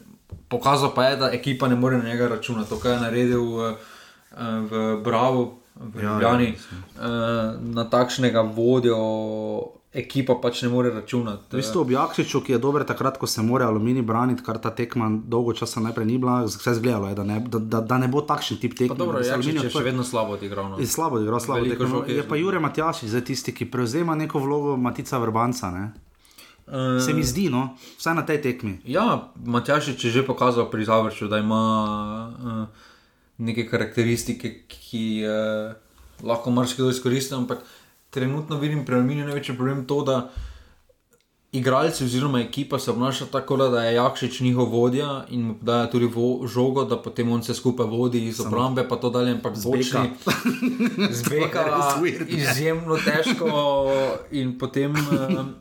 Pokazal pa je, da ekipa ne more na njega računati. To, kar je naredil v, v Bravo, v ja, Ljubljani, ja, na takšnega vodjo ekipa pač ne more računati. V bistvu ob Jakšiču, ki je dober takrat, ko se mora aluminij braniti, kar ta tekma dolgo časa najprej ni bila, vse zgledalo je, da ne, da, da, da ne bo takšen tip tekme. Dobro, Jakšič je še vedno slabo odigral. No. Je slabo odigral, slabo odigral. Je pa Jure Matjaši, zdaj tisti, ki prevzema neko vlogo Matica Vrbanca. Ne? Uh, se mi zdi, no, vsaj na tej tekmi. Ja, Matjaš je že pokazal pri Zavrču, da ima uh, neke karakteristike, ki uh, lahko marsikdo izkoristi, ampak trenutno vidim pri Aluminiju največji problem to, da igralci oziroma ekipa se obnaša tako, da je Jakšič njihov vodja in mu daje tudi vo, žogo, da potem on se skupaj vodi iz obrambe, pa to dalje, ampak zbočni. Zbeka, izjemno težko in potem. Um,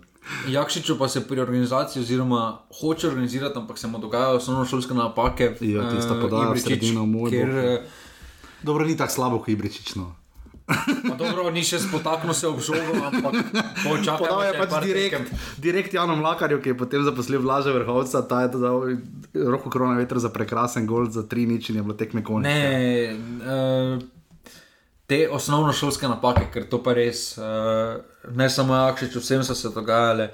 Jakšiču pa se pri organizaciji, oziroma hoče organizirati, ampak se mu dogajajo osnovno šolske napake. Ja, tista eh, podaja, sredino, moj. Eh, Dobro, ni tako slabo, kot Ibričično. Dobro, ni še spotaknil se ob žogo, ampak počakaj. Podal je pač direkt, direkt Janom Lakarju, ki je potem zaposlil vlaže vrhovca, ta je dal roko korona vetra za prekrasen gol, za tri nič in je bilo tekme konec. Ne, uh, te osnovno šolske napake, ker to pa res, uh, ne samo Akšič, vsem so se dogajale,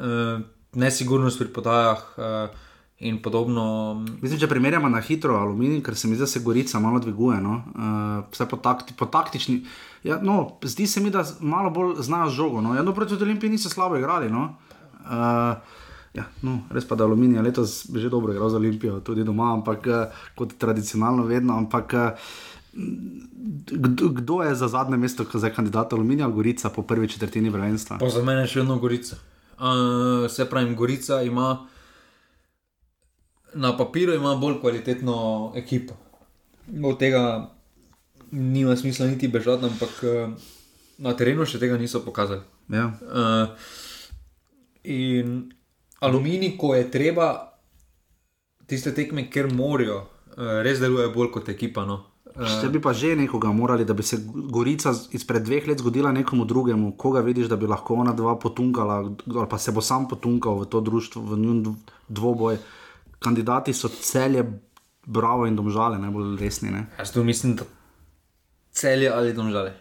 uh, nesigurnost pri podajah. Uh, in podobno. Mislim, če primerjamo na hitro aluminij, ker se mi zdi, da se gorica malo dviguje. No? Uh, vse po, takti, po taktični. Ja, no, zdi se mi, da malo bolj znajo žogo. No? Ja, no, proti Olimpiji niso slabo igrali. No? Uh, ja, no, res pa da aluminij letos že dobro igral za Olimpijo, tudi doma, ampak uh, kot tradicionalno vedno. Ampak, Kdo, kdo je za zadnje mesto, ki je kandidat Aluminija Gorica po prvi četrtini prvenstva? Za mene je še vedno Gorica. Uh, se pravi, Gorica ima na papirju ima bolj kvalitetno ekipo. Od tega nima smisla niti bežati, ampak eh, na terenu še tega niso pokazali. Ja. Uh, in aluminij, ko je treba, tiste tekme, ker morajo. uh, res deluje bolj kot ekipa. No. Če bi pa že nekoga morali, da bi se Gorica izpred dveh let zgodila nekomu drugemu, koga vidiš, da bi lahko ona dva potunkala, ali pa se bo sam potunkal v to društvo, v njun dvoboj. Kandidati so celje, bravo in domžale, najbolj resni. Ne? Jaz tu mislim, da celje ali domžale.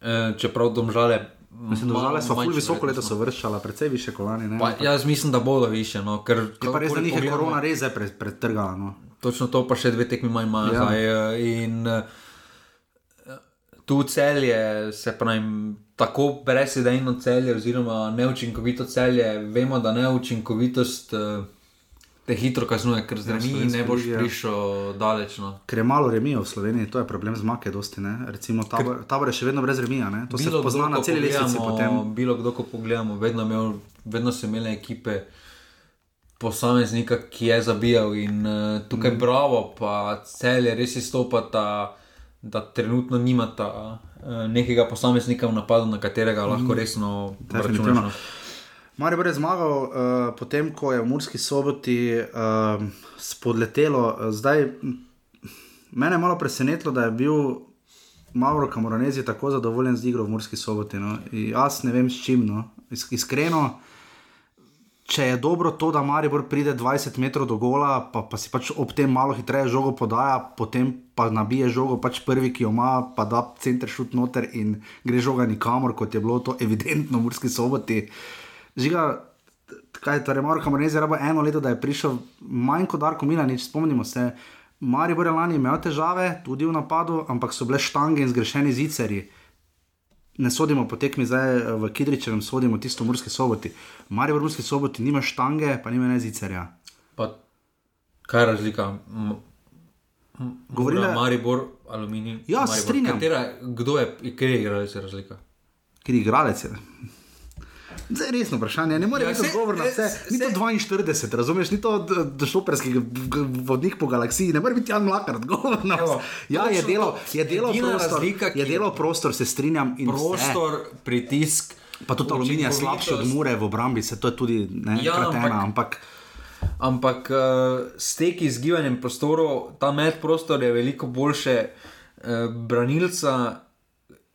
E, čeprav domžale. Mislim, da so zelo visoko leta so vrščala, precej više kolani. Pa, jaz mislim, da bodo više. No, ker, je pa res, da njih je korona res pretrgala. No. Točno to, pa še dve tekmi manj imajo ja. zdaj. Eh, in uh, tu celje, se pravi, tako brezidejno celje, oziroma neučinkovito celje, vemo, da neučinkovitost. Uh, Te hitro kaznuje, ker zdaj ja, ne boš ja. prišel daleč. No. Ker je malo remijo v Sloveniji, to je problem z Make, dosti, Recimo, tabor, tabor je še vedno brez remija, ne? to se pozna na celi lesici. Bilo kdo, ko pogledamo, vedno, imel, vedno so imele ekipe posameznika, ki je zabijal in uh, tukaj mm. bravo, pa cel je res izstopata, da trenutno nimata uh, nekega posameznika v napadu, na katerega mm. lahko resno računamo. Marijo je zmagal, uh, potem ko je v Murski soboti uh, spodletelo. Zdaj, mene je malo presenetilo, da je bil Mauro Kamoranezi tako zadovoljen z igro v Murski soboti. No. Jaz ne vem s čim, no. iskreno če je dobro to, da Maribor pride 20 metrov do gola, pa, pa si pač ob tem malo hitreje žogo podaja, potem pa nabije žogo, pač prvi, ki jo ima, pa da center šut noter in gre žoga nikamor, kot je bilo to evidentno v Murski soboti. Žiga, kaj je torej, Marko Kamarnezi, rabo eno leto, da je prišel manj kot Darko Milanič, spomnimo se. Maribor je lani imel težave, tudi v napadu, ampak so bile štange in zgrešeni ziceri ne sodimo po tekmi zdaj eh, v Kidriče, ne sodimo tisto v Murski soboti. Marijo v Murski soboti nima štange, pa nima ne zicerja. Pa kaj je razlika? Govorila je Maribor, aluminij. Ja, se strinjam. Kdo je, kje je igralec razlika? Kje je igralec? Zdaj, resno vprašanje, ne moreš ja, biti odgovor na vse. Ni to 42, razumeš, ni to šoperski vodnik po galaksiji, ne more biti Jan Mlakar odgovor na vse. Ja, je delo, je delo prostor, razlika, je delo prostor, se strinjam. Prostor, vse. pritisk. Pa tudi aluminij je slabši od mure v obrambi, se to je tudi ne, ja, kratena, ampak. Ampak uh, steki z gibanjem prostorov, ta medprostor je veliko boljše uh, branilca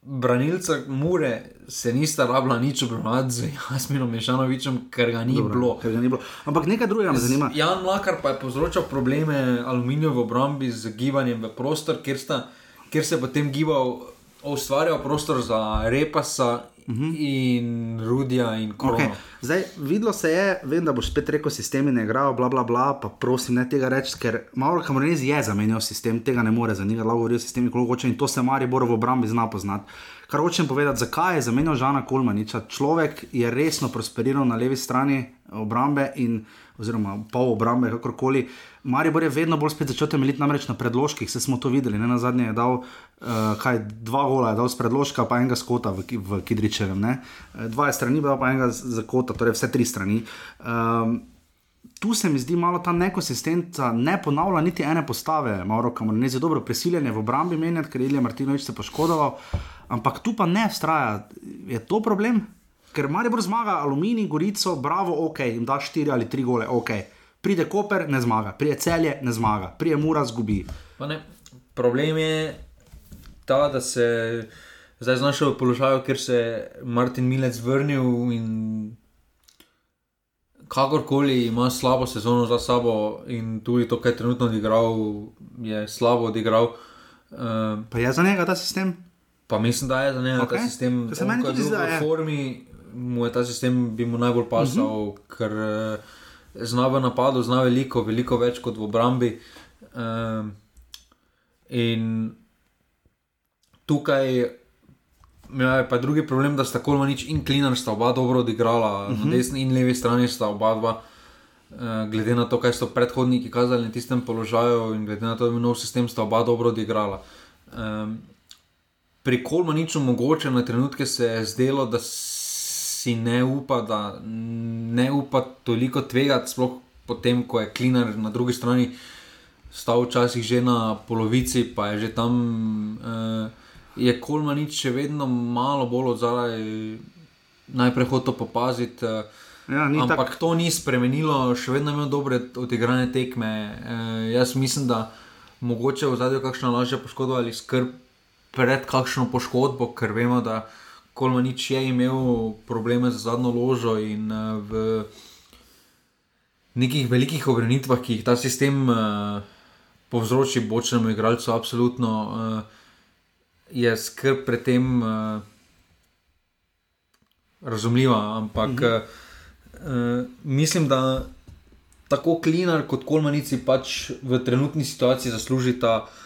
branilca Mure se nista rabila nič obravnavati z Jasminom Mešanovičem, ker ga ni, Dobro, ker ga ni bilo. Ampak nekaj drugega me zanima. Jan Mlakar pa je povzročal probleme aluminijev v obrambi z gibanjem v prostor, kjer, sta, kjer se je potem gibal, ustvarjal prostor za repasa Uh -huh. In Rudija in Koro. Okay. Zdaj, videlo se je, vem, da boš spet rekel, sistemi ne igrajo, bla, bla, bla, pa prosim, ne tega reči, ker malo kamoranezi je zamenjal sistem, tega ne more za njega, lahko govorijo sistemi, koliko hoče in to se Mari Boro v obrambi zna poznati. Kar hočem povedati, zakaj je zamenjal Žana Kolmaniča. Človek je resno prosperiral na levi strani obrambe in oziroma pol obrambe, kakorkoli. Maribor je vedno bolj začel temeljiti namreč na predložkih, se smo to videli. Ne? Na zadnje je dal uh, kaj, dva gola, je dal z predložka, pa enega skota v, v Kidričevem. Ne? Eh, dva je strani, pa enega za kota, torej vse tri strani. Um, Tu se mi zdi malo ta nekonsistenca, ne ponavlja niti ene postave, malo kamor ne zdi dobro prisiljanje v obrambi menjati, ker je Ilija Martinovič se poškodoval, ampak tu pa ne vztraja. Je to problem? Ker Maribor zmaga, aluminij, gorico, bravo, ok, jim da štiri ali tri gole, ok. Pride Koper, ne zmaga, pride celje, ne zmaga, pride Mura, zgubi. Problem je ta, da se zdaj znašel v položaju, ker se je Martin Milec vrnil in kakorkoli ima slabo sezono za sabo in tudi to, kar je trenutno odigral, je slabo odigral. Um, pa je za njega ta sistem? Pa mislim, da je za njega okay. ta sistem. Se meni tudi zdi, da je v formi mu je ta sistem bi mu najbolj pasal, uh mhm. -huh. ker uh, zna v napadu, zna veliko, veliko več kot v obrambi. Uh, in tukaj je pa drugi problem, da sta Kolmanič in Klinar sta oba dobro odigrala, uh -huh. na mhm. desni in levi strani sta oba dva. Uh, glede na to, kaj so predhodniki kazali na tistem položaju, in glede na to, da je nov sistem, sta oba dobro odigrala. Um, pri Kolmaniču mogoče na trenutke se je zdelo, da si ne upa, da ne upa toliko tvegati, sploh potem, ko je Klinar na drugi strani stal včasih že na polovici, pa je že tam, uh, je Kolmanič še vedno malo bolj od zadaj, najprej hotel popaziti. Uh, Ja, Ampak tak- to ni spremenilo, še vedno imamo dobre odigrane tekme. E, jaz mislim, da mogoče v zadnjem kakšno lažje poškodbo ali skrb pred kakšno poškodbo, ker vemo, da Kolmanič je imel probleme z zadnjo ložo in e, v nekih velikih obranitvah, ki jih ta sistem e, povzroči bočnemu igralcu, absolutno e, je skrb pred tem. E, razumljiva, ampak mhm. uh, mislim, da tako Klinar kot Kolmanici pač v trenutni situaciji zaslužita uh,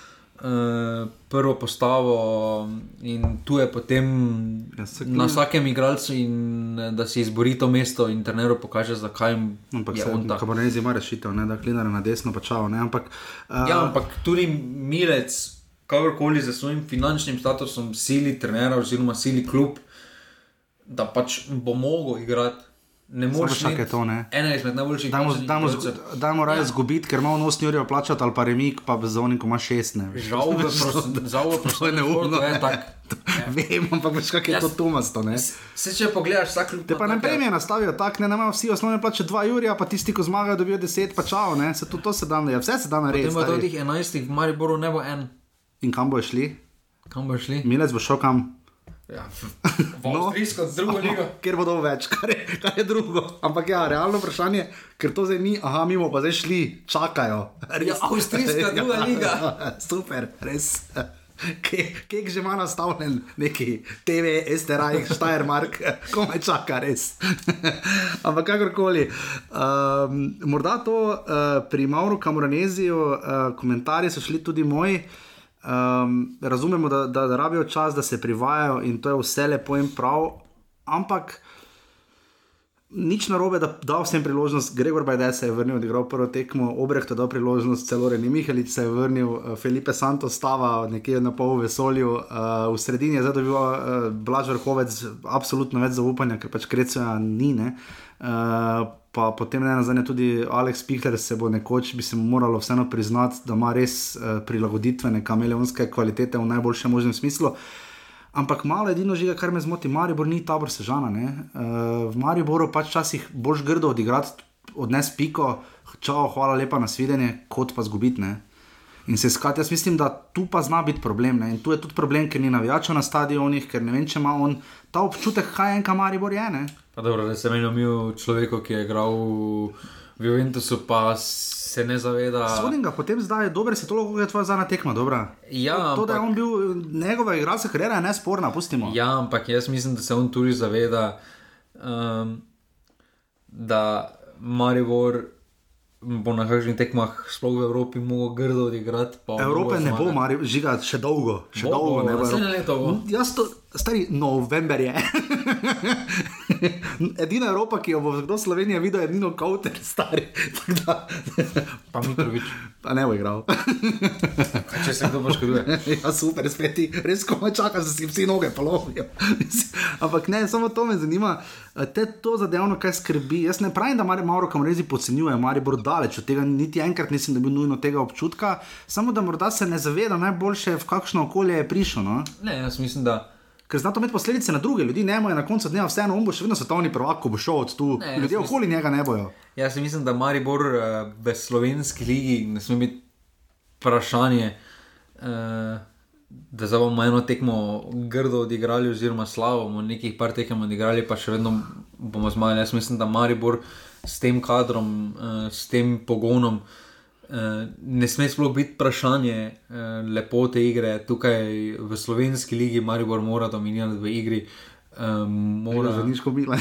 prvo postavo in tu je potem Ja, na vsakem igralcu in eh, da si izbori to mesto in treneru pokaže, zakaj Ampak je se, on ta. Kabonezi ima rešitev, ne, da klinar na desno pa čao. Ne, ampak, uh, Ja, ampak tudi Milec, kakorkoli za svojim finančnim statusom, sili trenera oziroma sili klub, da pač bo mogel igrati. Ne moreš čakaj imeti to, ne. Ena izmed najboljših končnih dajmo, dajmo raje Ja. ja. zgubiti, ker ima on 8 ur plačati ali pa remik, pa z onim, ko ima 6. Ne. Žal v prost- žal v prostornem športu je tak. Vem, ampak veš, kako je Jaz- to tumasto. Ne? Se če pogledaš, vsak klub. Te pa ne premije nastavijo tako, ne, ne imajo vsi osnovne plače 2 ur, pa tisti, ko zmagajo, dobijo 10, pa čao, ne, se tudi to se da, ja, vse se da narediti. Potem stari. teh 11 v Mariboru ne bo en. In kam bojo šli? Kam bo šli? Milec bo šel kam? Ja, v, v Avstrijsko, z drugo ligo. Ker bodo več, kar je, kar je drugo. Ampak ja, realno vprašanje, ker to zdaj ni, aha, mimo pa zdaj šli, čakajo. Ja, avstrijska druga liga. Super, res. Kek že ima nastavljen neki TV, STR, Steiermark, komaj čaka, res. Ampak kakorkoli. Um, morda to uh, pri Mauru Kamoraneziju, uh, komentarji so šli tudi moji. Um, razumemo, da, da, da rabijo čas, da se privajajo in to je vse lepo in prav, ampak nič narobe, da da vsem priložnost. Gregor Bajde se je vrnil, odigral prvo tekmo, Obrecht je dal priložnost, celo Reni Mihalič se je vrnil, eh, Felipe Santos stava nekje na pol vesolju, uh, v sredini je zdaj dobil uh, Blaž Vrhovec absolutno več zaupanja, ker pač Krecoja ni. Ne? Uh, pa potem ne nazadnje tudi Alex Pihler se bo nekoč, bi se mu moralo vseeno priznati, da ima res uh, prilagoditvene kameleonske kvalitete v najboljšem možnem smislu. Ampak malo edino žiga, kar me zmoti, Maribor ni tabor sežana. Uh, v Mariboru pač včasih boš grdo odigrati, odnes piko, čau, hvala lepa na svidenje, kot pa zgubiti. In se skati, jaz mislim, da tu pa zna biti problem. Ne? In tu je tudi problem, ker ni navijačev na stadionih, ker ne vem, če ima on ta občutek, kaj je enka Maribor je. Ne? Pa dobro, da se meni omil človek, ki je igral v Juventusu, pa se ne zaveda. Sodim ga potem zdaj, je dober, se to lahko je tvoja zadnja tekma, dobra. Ja, To, da je ampak- on bil, njegova igralska kariera je nesporna, pustimo. Ja, ampak jaz mislim, da se on tudi zaveda, um, da Maribor bo na kakšnih tekmah, sploh v Evropi, mogel grdo odigrati. Evrope ne bo. Mari, žiga, še dolgo, še Bo, dolgo bo, ne bo. leto bo. Jaz to, stari november je. Edina Evropa, ki jo bo kdo Slovenija videl, je Nino Kauter, stari. Pa Mitrovič, Pa ne bo igral. če se kdo poškoduje. ja, super, spet ti, res komaj čakaš, da si vsi noge polovijo. Ampak ne, samo to me zanima, te to zadevno, kaj skrbi. Jaz ne pravim, da Mari Mauro Kamrezi podcenjuje, Maribor daleč od tega, niti enkrat nisem dobil nujno tega občutka, samo da morda se ne zaveda najboljše, v kakšno okolje je prišel. No? Ne, jaz mislim, da. Ker zna to imeti posledice na druge ljudi, ne more na koncu dneva vseeno, on bo še vedno svetovni prvak, ko bo šel od tu. Ne, Ljudje okoli njega ne bojo. Jaz mislim, da Maribor uh, v slovenski ligi ne sme biti vprašanje, uh, da zdaj bomo eno tekmo grdo odigrali, oziroma slabo, bomo nekaj par tekem odigrali, pa še vedno bomo zmagali. Jaz mislim, da Maribor s tem kadrom, uh, s tem pogonom. Uh, ne sme sploh biti vprašanje uh, lepote igre. Tukaj v slovenski ligi Maribor mora dominirati v igri. Um, mora, Za nič kobila.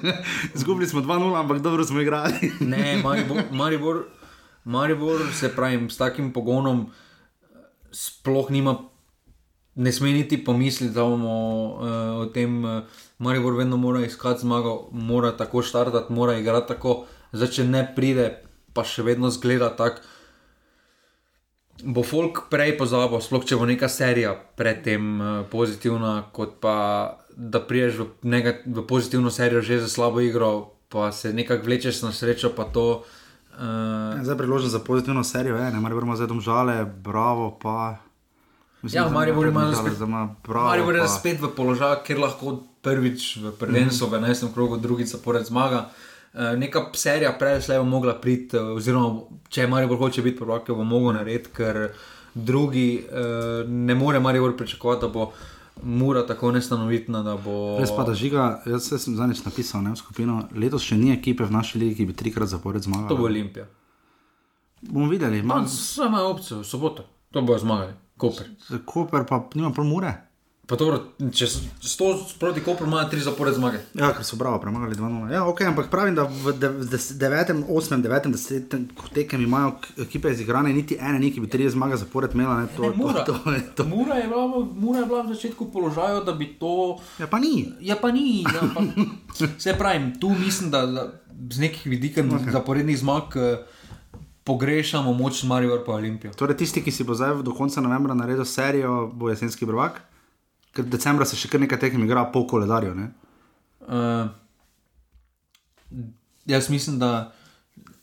Zgubili smo 2-0, ampak dobro smo igrali. Ne, Maribor, Maribor, Maribor se pravi, s takim pogonom eh, sploh nima, ne sme niti pomisliti, da bomo uh, o tem. Uh, Maribor vedno mora iskati zmago, mora tako štartati, mora igrati tako. Zdaj, če ne pride, pa še vedno zgleda tako. Bo folk prej pozabil, sploh če bo neka serija predtem uh, pozitivna, kot pa da priješ v, nega, v pozitivno serijo že za slabo igro, pa se nekako vlečeš na srečo, pa to. Uh, Zdaj priložnost za pozitivno serijo, je, ne moremo zdaj domžale, bravo pa. Ja, Maribor ima spet- bravo. Maribor je pa- spet v položaju, kjer lahko prvič v prvenstvu, v 11. krogu, drugič zapored zmaga. Uh, neka serija prej slej bo mogla priti, uh, oziroma če Marijo bolj hoče biti prvak, bo mogel narediti, ker drugi uh, ne more Marijo pričakovati, da bo mura tako nestanovitna, bo. Res pa da žiga, jaz sem zadnjič napisal ne, v skupino, letos še ni ekipe v naši ligi, ki bi trikrat zapored zmagala. To bo Olimpija. Bomo videli, Ma, ima Samo je opcija, v soboto. To bojo zmagali, Koper. Koper, pa nima prav mure. Pa dobro, če sto proti Koperu imajo tri zapored zmage. Ja, ker so bravo premagali 2-0. Ja, ok, ampak pravim, da v 9., 8., 9., 10. tekem imajo ekipe izigrane, niti ene, ni, ki bi tri zmage zapored imela. Ne, to, Ne, Mura. to, to, to. Mura je, bila, Mura je bila v začetku položaju, da bi to. Ja, pa ni. Ja, pa ni. Ja, pa, se pravim, tu mislim, da, da z nekih vidikov okay. zaporednih zmag eh, pogrešamo moč Marijo pa Olimpijo. Torej, tisti, ki si bo zdaj do konca novembra naredil serijo, bo jesenski prvak. Ker decembra se še kar nekaj tekem igra po koledarju. Ne? Uh, jaz mislim, da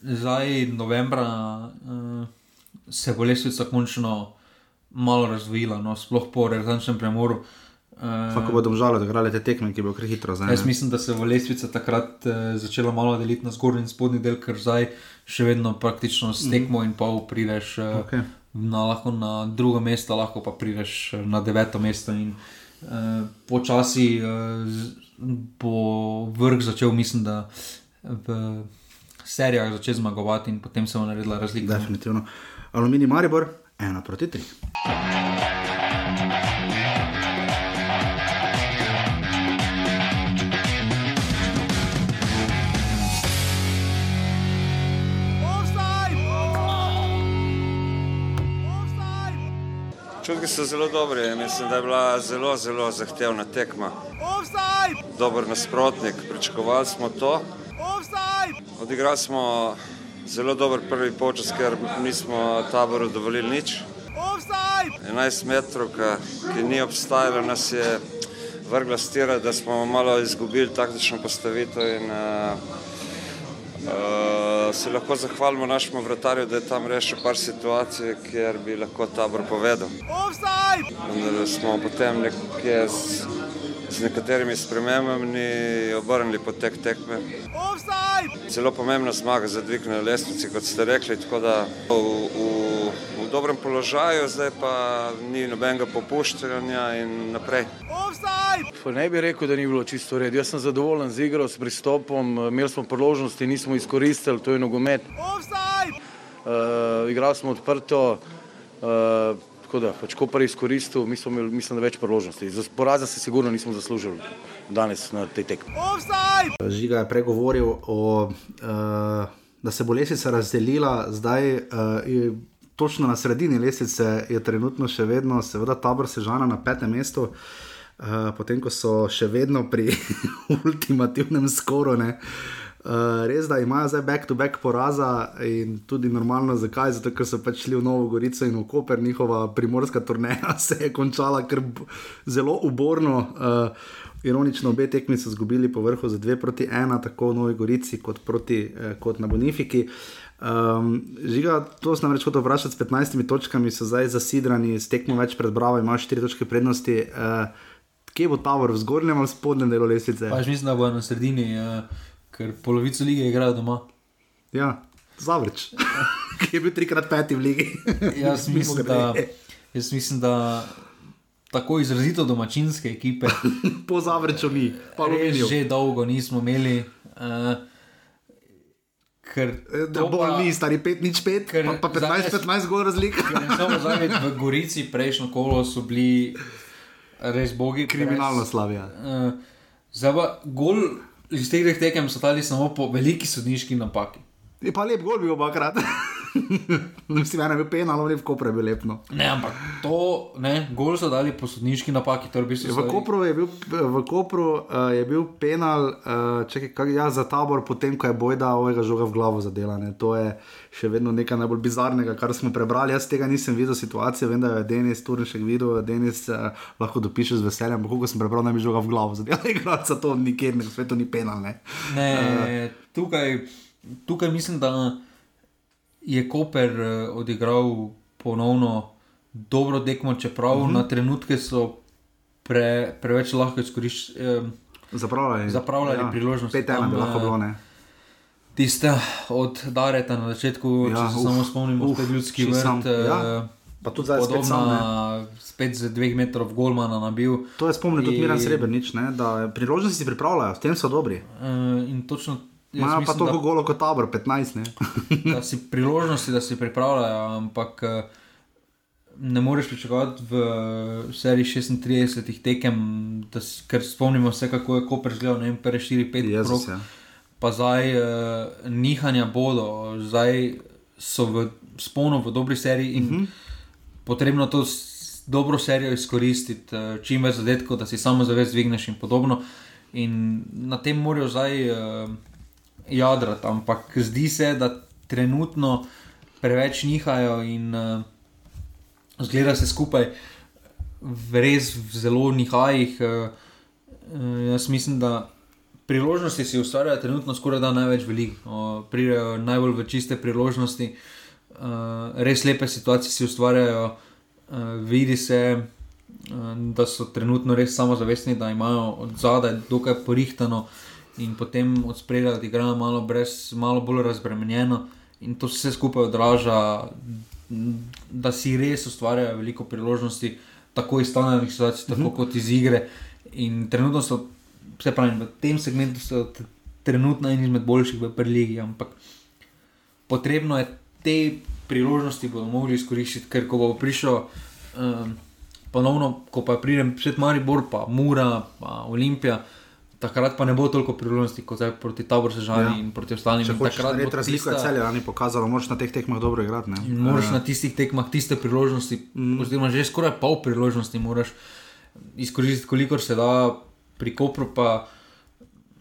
zdaj novembra uh, se bo lestvica končno malo razvila, no, sploh po rezančnem premoru. Uh, Pa ko bodo žal odigrali te tekme, ki bo kar hitro zdaj. Jaz mislim, da se bo lestvica takrat eh, začela malo deliti na zgornji in spodnji del, ker zdaj še vedno praktično s tekmo in pol prideš eh, Okej. na, lahko na drugo mesto, lahko pa prideš eh, na deveto mesto. In eh, počasi eh, bo vrh začel, mislim, da v serijah začel zmagovati in potem se bo naredila razlika. Definitivno. Aluminij Maribor, ena proti tri. Čutki so zelo dobri. Mislim, da je bila zelo, zelo zahtevna tekma. Dober nasprotnik, pričakovali smo to. Odigrali smo zelo dober prvi počas, ker nismo taboru dovolili nič. 11 metrov, ki ni obstajalo, nas je vrgla stira, da smo malo izgubili taktično postavitev in uh, uh, se lahko zahvalimo našemu vratarju, da je tam rešil par situacij, kjer bi lahko tabor povedal. Vendar smo potem nekje z, nekaterimi spremembami obrnili potek tekme. Zelo pomembna zmaga za dvig na lestvici, kot ste rekli, tako da v, v, v dobrem položaju, zdaj pa ni nobenega popuščanja in naprej. Pa ne bi rekel, da ni bilo čisto v redu. Jaz sem zadovoljen z igro, s pristopom, imeli smo priložnosti, nismo izkoristili, to je nogomet. Uh, igrali smo odprto, uh, tako da pač ko je izkoristil, mi smo imeli mislim, da več priložnosti. Za poraza se sigurno nismo zaslužili danes na tej tekmi. Žiga je pregovoril, o, uh, da se bo lestvica razdelila, zdaj uh, točno na sredini lestvice je trenutno še vedno, seveda, tabor Sežana na petem mestu. Uh, potem, ko so še vedno pri ultimativnem skoru, ne. Uh, res da imajo zdaj back-to-back poraza in tudi normalno, zakaj? Zato, ker so pač šli v Novo Gorico in v Koper, njihova primorska turneja se je končala kar zelo uborno. Uh, ironično, obe tekmi so izgubili po vrhu za 2 proti 1, tako v Novi Gorici kot, proti, eh, kot na Bonifiki. Um, žiga, to sem namreč hotel vprašati s 15 točkami, so zdaj zasidrani, s tekmo več pred Bravo, imajo 4 točke prednosti. Uh, kje bo Tavor, v zgornjem ali spodnjem delu lestvice? Pač mislim, da bo na sredini, uh, ker polovico lige igrajo doma. Ja, Zavrč, ki je bil trikrat peti v ligi. Jaz mislim, da, jaz mislim, da tako izrazito domačinske ekipe, po Zavrču mi, pa res Aluminiju. že dolgo nismo imeli. Uh, ker Da to bo pa- mi, stari 5 nič 5, Ker pa, pa 15, zadnje- 15 gol razlika. samo zdaj, v Gorici prejšnjo kolo so bili res bogi. Kriminalno res, slavija. Uh, zdaj pa gol iz teh dveh tekem so dali samo po veliki sodniški napaki. Je pa lep gol bil obakrat. Mislim, ena je bil penal, ali v Kopru je bil lepno. Ne, ampak to, ne, gol so dali po sodniški napaki. torej v bistvu V Kopru je bil, v Kopru, uh, je bil penal, uh, čekaj, kak, ja, za tabor, potem ko je bojda ovega žoga v glavo zadela. Ne. To je še vedno nekaj najbolj bizarnega, kar smo prebrali. Jaz tega nisem videl, situacije, vem, da je Denis Turnšek videl, Denis uh, lahko dopiše z veseljem, ampak ko sem prebral, naj bi žoga v glavo zadela. Igralca to nikjer na svetu ni penal. Ne. Ne, tukaj, tukaj mislim, da je Koper eh, odigral ponovno dobro tekmo, čeprav uh -huh. na trenutke so pre, preveč lahko izkoriščali. Eh, Zapravljali, Zapravljali priložnosti. Pet ena bi lahko eh, bilo, ne. Tiste od Dareta na začetku, ja, če se uf, samo spomnimo, te ljudski vrt. Sam, ja. Pa tudi zdaj spet sam, spet z dveh metrov golmana nabil. To je spomnil tudi Miran Srebrenic, da priložnosti si pripravljajo, v tem so dobri. In točno. Imajo pa toliko golo kot tabor, 15. da si priložnosti, da si pripravljajo, ampak ne moreš pričakovati v seriji 36 tekem, si, ker spomnimo se, kako je Koper zgledal, ne vem, pere 4-5 let pa zdaj uh, nihanja bodo, zdaj so v sponu v dobri seriji in uh mhm. -huh. potrebno to dobro serijo izkoristiti, uh, čim več zadetkov, da si samo zavest dvigneš in podobno. In na tem morajo zdaj uh, jadrati, ampak zdi se, da trenutno preveč nihajo in uh, zgleda se skupaj v res v zelo nihajih. Uh, uh, jaz mislim, da priložnosti si ustvarjajo trenutno skoraj da največ veliko, pridejo najbolj v čiste priložnosti, uh, res lepe situacije si ustvarjajo, uh, vidi se, uh, da so trenutno res samozavestni, da imajo od zadaj dokaj porihtano in potem od spredja odigrajo malo, malo bolj razbremenjeno in to vse skupaj odraža, da si res ustvarjajo veliko priložnosti, tako iz standardnih situacij, tako mhm. kot iz igre. In trenutno so vse pravi, v tem segmentu so trenutno eni izmed boljših v preligi, ampak potrebno je te priložnosti bodo mogli izkoristiti, ker ko bo prišel um, ponovno, ko pa pridem svet Maribor, pa Mura, pa Olimpija. Takrat pa ne bo toliko priložnosti kot zdaj proti taboru sežani ja. in proti ostalim. Če hočeš narediti razliko, je celje lani pokazalo, moraš na teh tekmah dobro igrati. Moraš ja. na tistih tekmah tiste priložnosti, mm. oziroma že skoraj pol priložnosti moraš izkoristiti, kolikor se da pri Kopru pa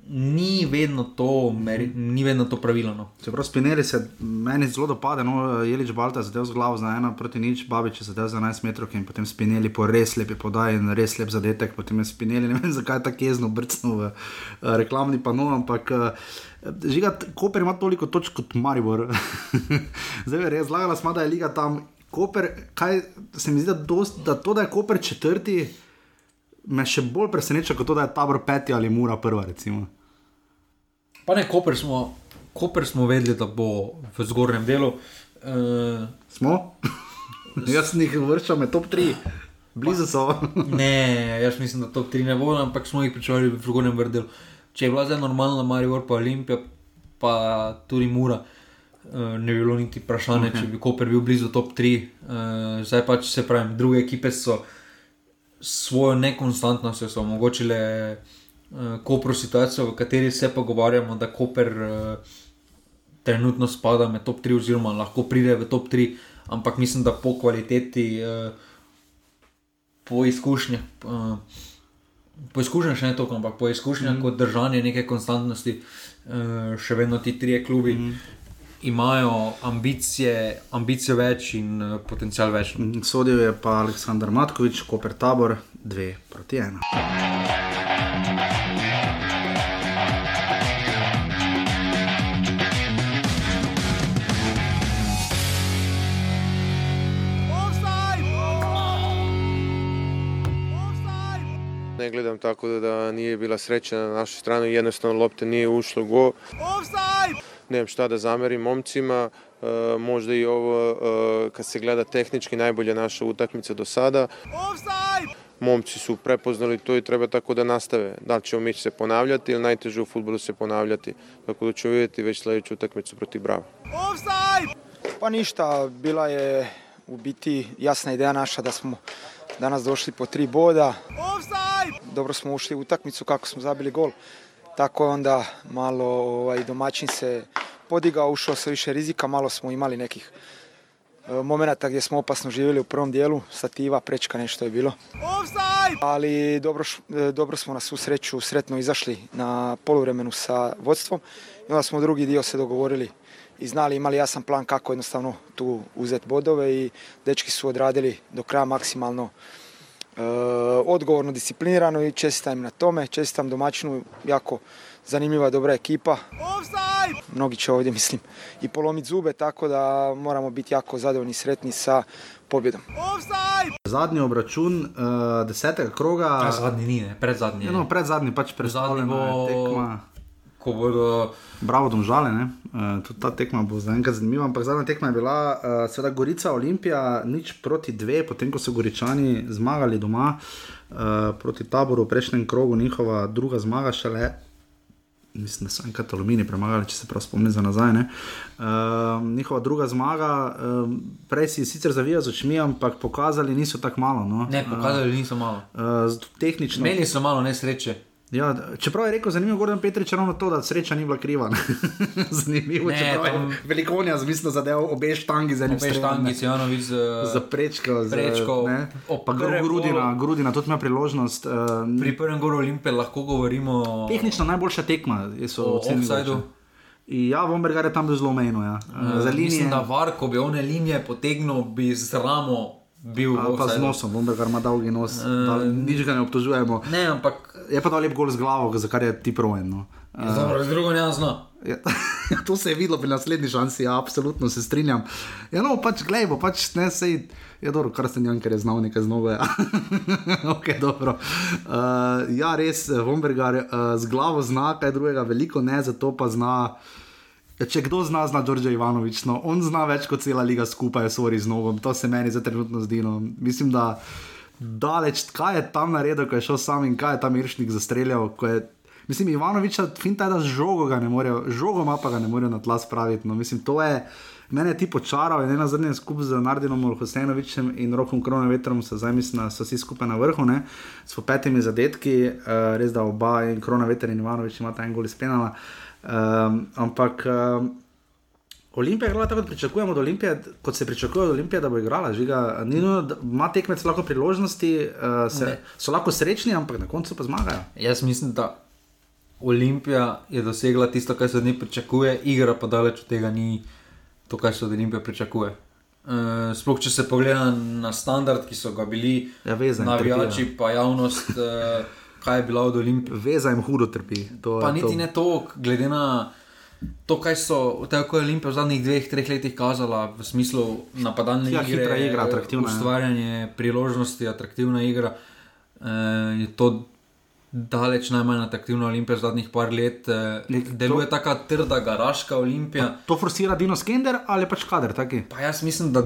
ni vedno to, meri, ni vedno to pravilno. No. Čeprav spineli se meni zelo dopade, no, Jelič Balta zadev z glavo za ena proti nič, babič zadev za 11 metrov in potem spineli po res lepi podaji in res lep zadetek, potem je spineli, ne vem zakaj tako jezno brcno v uh, reklamni pano, ampak uh, žiga, Koper ima toliko točk kot Maribor. Zdaj je res, zlagala smo, da je liga tam. Koper, kaj se mi zdi, da, dost, da to, da je Koper četrti, me še bolj preseneča, kot to, da je tabor peti ali mura prva. Recimo. Pa ne, Koper smo, Koper smo vedeli, da bo v zgornjem delu. Uh, smo? jaz jih vršil med top 3. Blizu so. ne, jaz mislim, da top 3 ne bo, ampak smo jih pričali v zgornjem delu. Če je bila zdaj normalna Marijo, pa Olimpija, pa tudi Mura, uh, ne bi bilo niti vprašanje, okay. če bi Koper bil blizu top 3. Uh, eh, zdaj pač se pravi, druge ekipe so svojo nekonstantnost so omogočile uh, Kopro situacijo, v kateri se pogovarjamo, da Koper uh, trenutno spada med top 3, oziroma lahko pride v top 3, ampak mislim, da po kvaliteti, uh, po izkušnjah. Uh, Po izkušnjah še ne toliko, ampak po izkušnjah mm. kot držanje neke konstantnosti, še vedno ti trije klubi mm imajo ambicije, ambicije več in uh, potencial več. Sodil je pa Aleksandr Matkovič, Koper Tabor, 2 proti 1. Ne gledam tako, da, da nije bila sreća na našoj strani, jednostavno lopte nije ušlo u go. Offside! nemam šta da zamerim momcima, e, možda i ovo e, kad se gleda tehnički najbolja naša utakmica do sada. Momci su prepoznali to i treba tako da nastave. Da li ćemo mi se ponavljati ili najteže u futbolu se ponavljati. Tako da ćemo vidjeti već sledeću utakmicu protiv Brava. Pa ništa, bila je u biti jasna ideja naša da smo danas došli po tri boda. Dobro smo ušli u utakmicu kako smo zabili gol tako je onda malo ovaj, domaćin se podigao, ušao sa više rizika, malo smo imali nekih momenata gdje smo opasno živjeli u prvom dijelu, sativa, prečka, nešto je bilo. Ali dobro, e, dobro smo na svu sreću sretno izašli na poluvremenu sa vodstvom i onda smo drugi dio se dogovorili i znali, imali jasan plan kako jednostavno tu uzeti bodove i dečki su odradili do kraja maksimalno E, odgovorno, disciplinirano i čestitam na tome. Čestitam domaćinu, jako zanimljiva, dobra ekipa. Offside! Mnogi će ovdje, mislim, i polomiti zube, tako da moramo biti jako zadovoljni i sretni sa pobjedom. Offside! Zadnji obračun uh, desetega kroga. Ja, zadnji ni, ne, predzadnji. Ja, no, predzadnji pač predstavljeno bo... tekma. ko bodo. Bravo, domžale, uh, tudi ta tekma bo za enkrat zanimiva. Ampak zadnja tekma je bila, uh, seveda, Gorica, Olimpija, nič proti dve, potem ko so Goričani zmagali doma uh, proti taboru v prejšnjem krogu, njihova druga zmaga šele. Mislim, da so enkrat alumini premagali, če se prav spomnim za nazaj. Uh, njihova druga zmaga, uh, prej si sicer zavijal z očmi, ampak pokazali niso tako malo. No. Ne, pokazali uh, niso malo. Uh, tehnično. Imeli so malo nesreče. Ja, čeprav je rekel, zanimivo, Gordon Petrič, ravno to, da sreča ni bila kriva. zanimivo, Ne, čeprav tam- je velikonja, mislim, zadev obe štangi za enim Obe štangi, ne. Cijanovic z, za prečko, za- prečko, ne. pa grudina, golu. grudina, tudi ima priložnost. Uh, Pri prvem goru Olimpije lahko govorimo tehnično najboljša tekma, so o ocenili, offsideu. če- Ja, Vombergar je tam bil zelo omejeno. Ja. Uh, za Uh, mislim, linije. da var, ko bi one linije potegnil, bi z ramo bil Ali pa z nosom, Vombergar ima dolgi nos, uh, nič ga ne obtožujemo. Ne, ampak Je pa dal lep gol z glavo, za kar je ti projen. No. uh, dobro, z drugo ne zna. Ja, to se je videlo pri naslednji šansi, ja, absolutno se strinjam. Ja, no, pač gledaj, bo pač ne sej. Je dobro, kar ste njim, ker je znal nekaj znova. Ja. okay, dobro. uh, ja, res, Vombergar uh, z glavo zna, kaj drugega, veliko ne, zato pa zna. Ja, če kdo zna, zna Đorđe Ivanovič, no, on zna več kot cela liga skupaj, sori z nogom, to se meni za trenutno zdi. No. Mislim, da daleč, kaj je tam naredil, ko je šel sam in kaj je tam Iršnik zastreljal. mislim, Ivanoviča, finta je, da z žogo ga ne morejo, žogo pa ga ne morejo na tla spraviti. No. Mislim, to je. Mene ti počaral in ena zadnja skupaj z Nardinom Hosejnovičem in Rokom Kronovetrom, so zdaj mislim, da so vsi skupaj na vrhu, ne, s petimi zadetki, uh, res da oba in Kronoveter in Ivanovič imata en gol iz penala. Um, ampak um, Olimpija je igrala tako, kot pričakujemo od Olimpije, kot se pričakuje od Olimpije, da bo igrala. Žiga, ni nujno, da ima tekmec lahko priložnosti, uh, se, Ne. so lahko srečni, ampak na koncu pa zmagajo. Jaz mislim, da Olimpija je dosegla tisto, kar se od nje pričakuje, igra pa daleč od tega ni to, kar se od Olimpije pričakuje. Uh, sploh če se pogleda na standard, ki so ga bili Ja, veza jim navijači, trpi, pa javnost, uh, kaj je bila od Olimpije. Veza jim hudo trpi. To, Pa niti to. ne to, glede na to, kaj so tako je Olimpija v zadnjih dveh, treh letih kazala v smislu napadalne Ja, igre, igra, atraktivna, ja. ustvarjanje priložnosti, atraktivna igra. Uh, je to daleč najmanj atraktivna Olimpija zadnjih par let. Uh, deluje to... tako trda, garaška Olimpija. To forsira Dino Skender ali pač kader, taki. Pa jaz mislim, da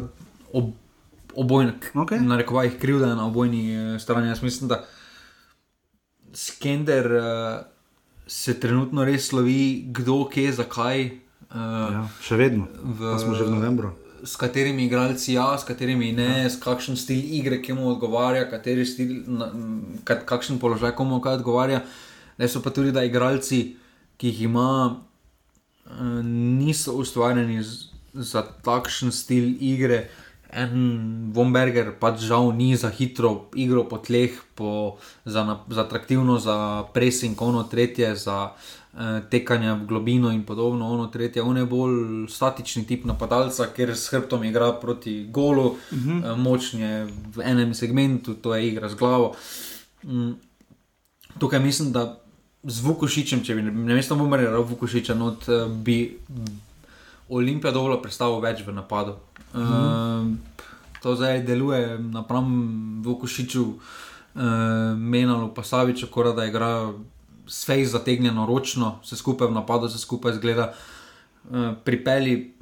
ob, obojni, okay. na rekovajih krivda je na obojni eh, strani. Jaz mislim, da Skender uh, se trenutno res slovi, kdo, kje, zakaj. Uh, Ja, še vedno. Pa smo že v novembru. S katerimi igralci ja, s katerimi ne, s kakšen stil igre, ki mu odgovarja, stil, na, m, ka- kakšen položaj komu kaj odgovarja. Ne so pa tudi, da igralci, ki jih ima, eh, niso ustvarjeni za takšen stil igre. En Vomberger pač žal ni za hitro igro po tleh, po, za, na- za atraktivno, za pressing, ono tretje, za eh, tekanje v globino in podobno, ono tretje. On je bolj statični tip napadalca, ker s hrbtom igra proti golu, Mhm. eh, močen je v enem segmentu, to je igra z glavo. Mm, tukaj mislim, da z Vukošičem, če bi ne mesto Bomarja, Vukošiča, not, eh, bi Olimpija dovolj predstavil več v napadu. Mhm. Uh, to zdaj deluje napram Vukošiču, uh, Menalu, pa Saviču, kora da igra s fej zategnjeno ročno, vse skupaj v napadu, vse skupaj zgleda. Uh, pripeli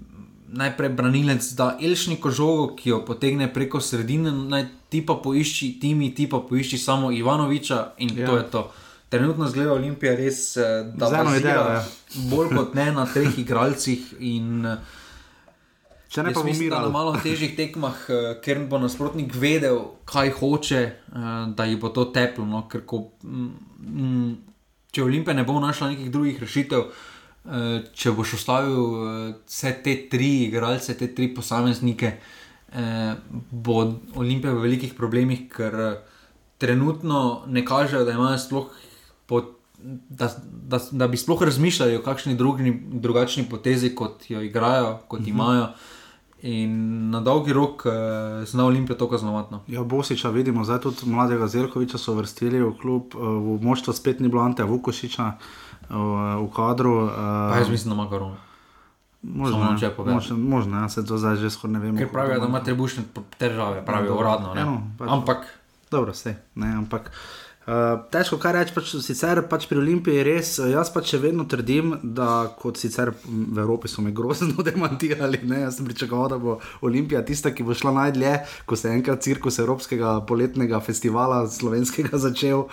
najprej branilec, da Elšniko žogo, ki jo potegne preko sredine, naj ti pa poišči, ti mi ti pa poišči samo Ivanoviča in ja. to je to. Trenutno zgleda Olimpija res, eh, da bazira idejo, ja. bolj kot ne na treh igralcih. In, Če ne pa bo mislim, da umiralo. na malo težjih tekmah, eh, ker bo nasprotnik vedel, kaj hoče, eh, da ji bo to teplo. No? Ker ko, mm, mm, če Olimpija ne bo našla nekih drugih rešitev, eh, če boš ustavil vse te tri igralce, te tri posameznike, bo Olimpija v velikih problemih, ker trenutno ne kažejo, da imajo sploh. Po, Da, da, da bi sploh razmišljali o kakšni drugi, drugačni potezi, kot jo igrajo, kot Mhm. mm -hmm. imajo. In na dolgi rok uh, zna Olimpija to kaznovati. No. Ja, Bosiča vidimo, zdaj tudi mladega Zelkoviča so vrstili v klub, eh, v moštvo spet ni bilo Ante Vukošiča v, v kadru. Pa jaz mislim, da ima če povem. Možno, možno, ja, se to zdaj že skoraj ne vemo. Ker pravijo, da ima trebušne težave, pravijo uradno. Ne? Ja, no, pač- Ampak Dobro, vse. Ne, ampak Uh, težko kaj reči, pač, sicer pač pri Olimpiji res. eh, Jaz pač še vedno trdim, da kot sicer v Evropi so me grozno demantirali. Ne? Jaz sem pričakoval, da bo Olimpija tista, ki bo šla najdlje, ko se je enkrat cirkus Evropskega poletnega festivala slovenskega začel.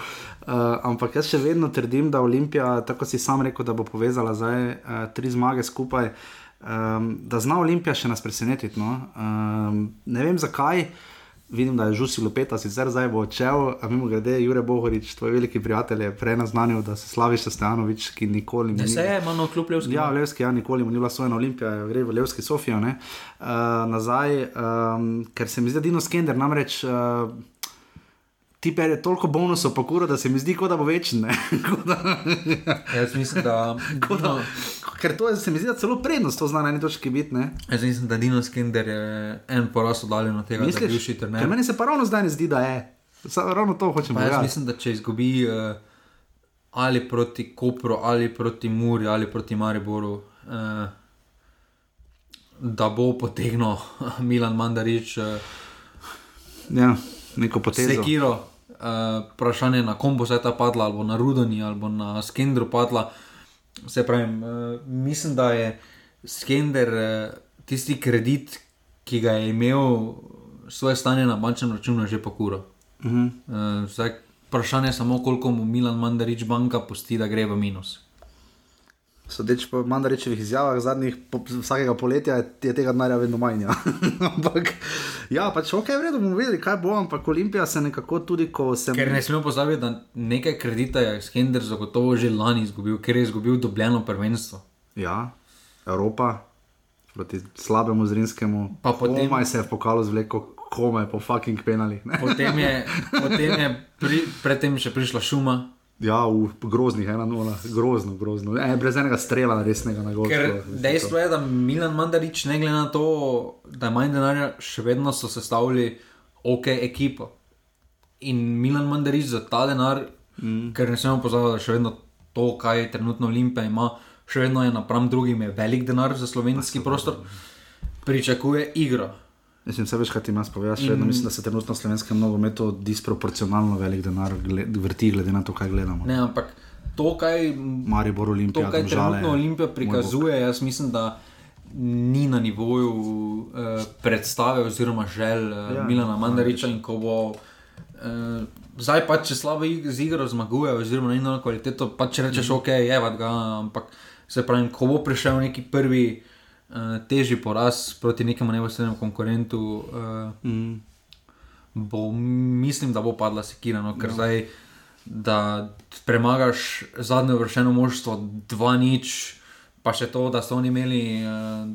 Uh, ampak jaz še vedno trdim, da Olimpija, tako si sam rekel, da bo povezala zdaj uh, tri zmage skupaj. Um, da zna Olimpija še nas presenetiti. No? Um, ne vem zakaj. Vidim, da je Žusi Lopeta, sicer zdaj bo odšel, a mimo grede, Jure Bohorič, tvoj veliki prijatelj, je prej naznanil, da se Slaviš Stanovič, ki nikoli Ne se je, imamo kljub Levski. Ja, Levski, ja, nikoli mu ni bila svojena olimpija, gre v Levski Sofijo, ne. Uh, nazaj, um, ker se mi zdi, da Dino Skender namreč. Uh, Ti pa je toliko bonusov, pa kuro, da se mi zdi, kot da bo večen. Jaz mislim, da. da- Ker to je, se mi zdi, celo prednost to zna na eni točki biti. ne. Jaz mislim, da Dino Skender je en poraz oddaljen od tega, da je bivši trener. Meni se pa ravno zdaj ne zdi, da je. Sa, ravno to hočem Pa jaz povedati. mislim, da če izgubi uh, ali proti Kopru, ali proti Muri, ali proti Mariboru, uh, da bo potegnil Milan Mandarič. Uh, Ja, neko potezo. Sekiro, uh, vprašanje na kom bo se ta padla, ali na Rudoni, ali na Skendru padla. Se pravi, uh, mislim, da je Skender uh, tisti kredit, ki ga je imel svoje stanje na bančnem računu, že pokuro. Mhm. Uh, zdaj, vprašanje je samo, koliko mu Milan Mandarič banka pusti, da gre v minus. Sodeč po Mandarečevih izjavah zadnjih po, vsakega poletja je, tega denarja vedno manj. Ja. ampak, ja, pač ok, v redu bomo videli, kaj bo, ampak Olimpija se nekako tudi, ko se. Ker ne smemo pozabiti, da nekaj kredita je Skender zagotovo že lani izgubil, ker je izgubil dobljeno prvenstvo. Ja, Evropa proti slabemu zrinskemu. Pa potem- Komaj se je pokalo zvleko, komaj po fucking penalih. ne. Potem je, potem je pri, predtem še prišla šuma. Ja, v groznih 1-0, grozno, grozno. E, brez enega strela, resnega na gol. Ker dejstvo je, da Milan Mandarič, ne glede na to, da ima manj denarja, še vedno so sestavili ok ekipo. In Milan Mandarič za ta denar, mm. ker ne smemo pozabiti, da še vedno to, kaj trenutno Olimpija ima, še vedno je napram drugim je velik denar za slovenski prostor, pričakuje igro. Mislim, vse veš, kaj ti imaš povedati. Še vedno In- mislim, da se trenutno v slovenskem nogometu disproporcionalno velik denar gled, vrti, glede na to, kaj gledamo. Ne, ampak to, kaj, Maribor, Olimpija, to, kaj Domžale, trenutno Olimpija prikazuje, jaz mislim, da ni na nivoju uh, predstave oziroma želj uh, Ja, ja, Milana Mandariča. In ko bo uh, zdaj pa, če slabo z igro zmaguje, oziroma ni na kvaliteto, pa če rečeš, ok, je ga, ampak se pravi, ko bo prišel neki prvi. Uh, težji poraz proti nekemu neposrednemu konkurentu, uh, mm. bo, mislim, da bo padla sekira. No, ker no. zdaj, da premagaš zadnje vršeno moštvo, dva nič, pa še to, da so oni imeli uh,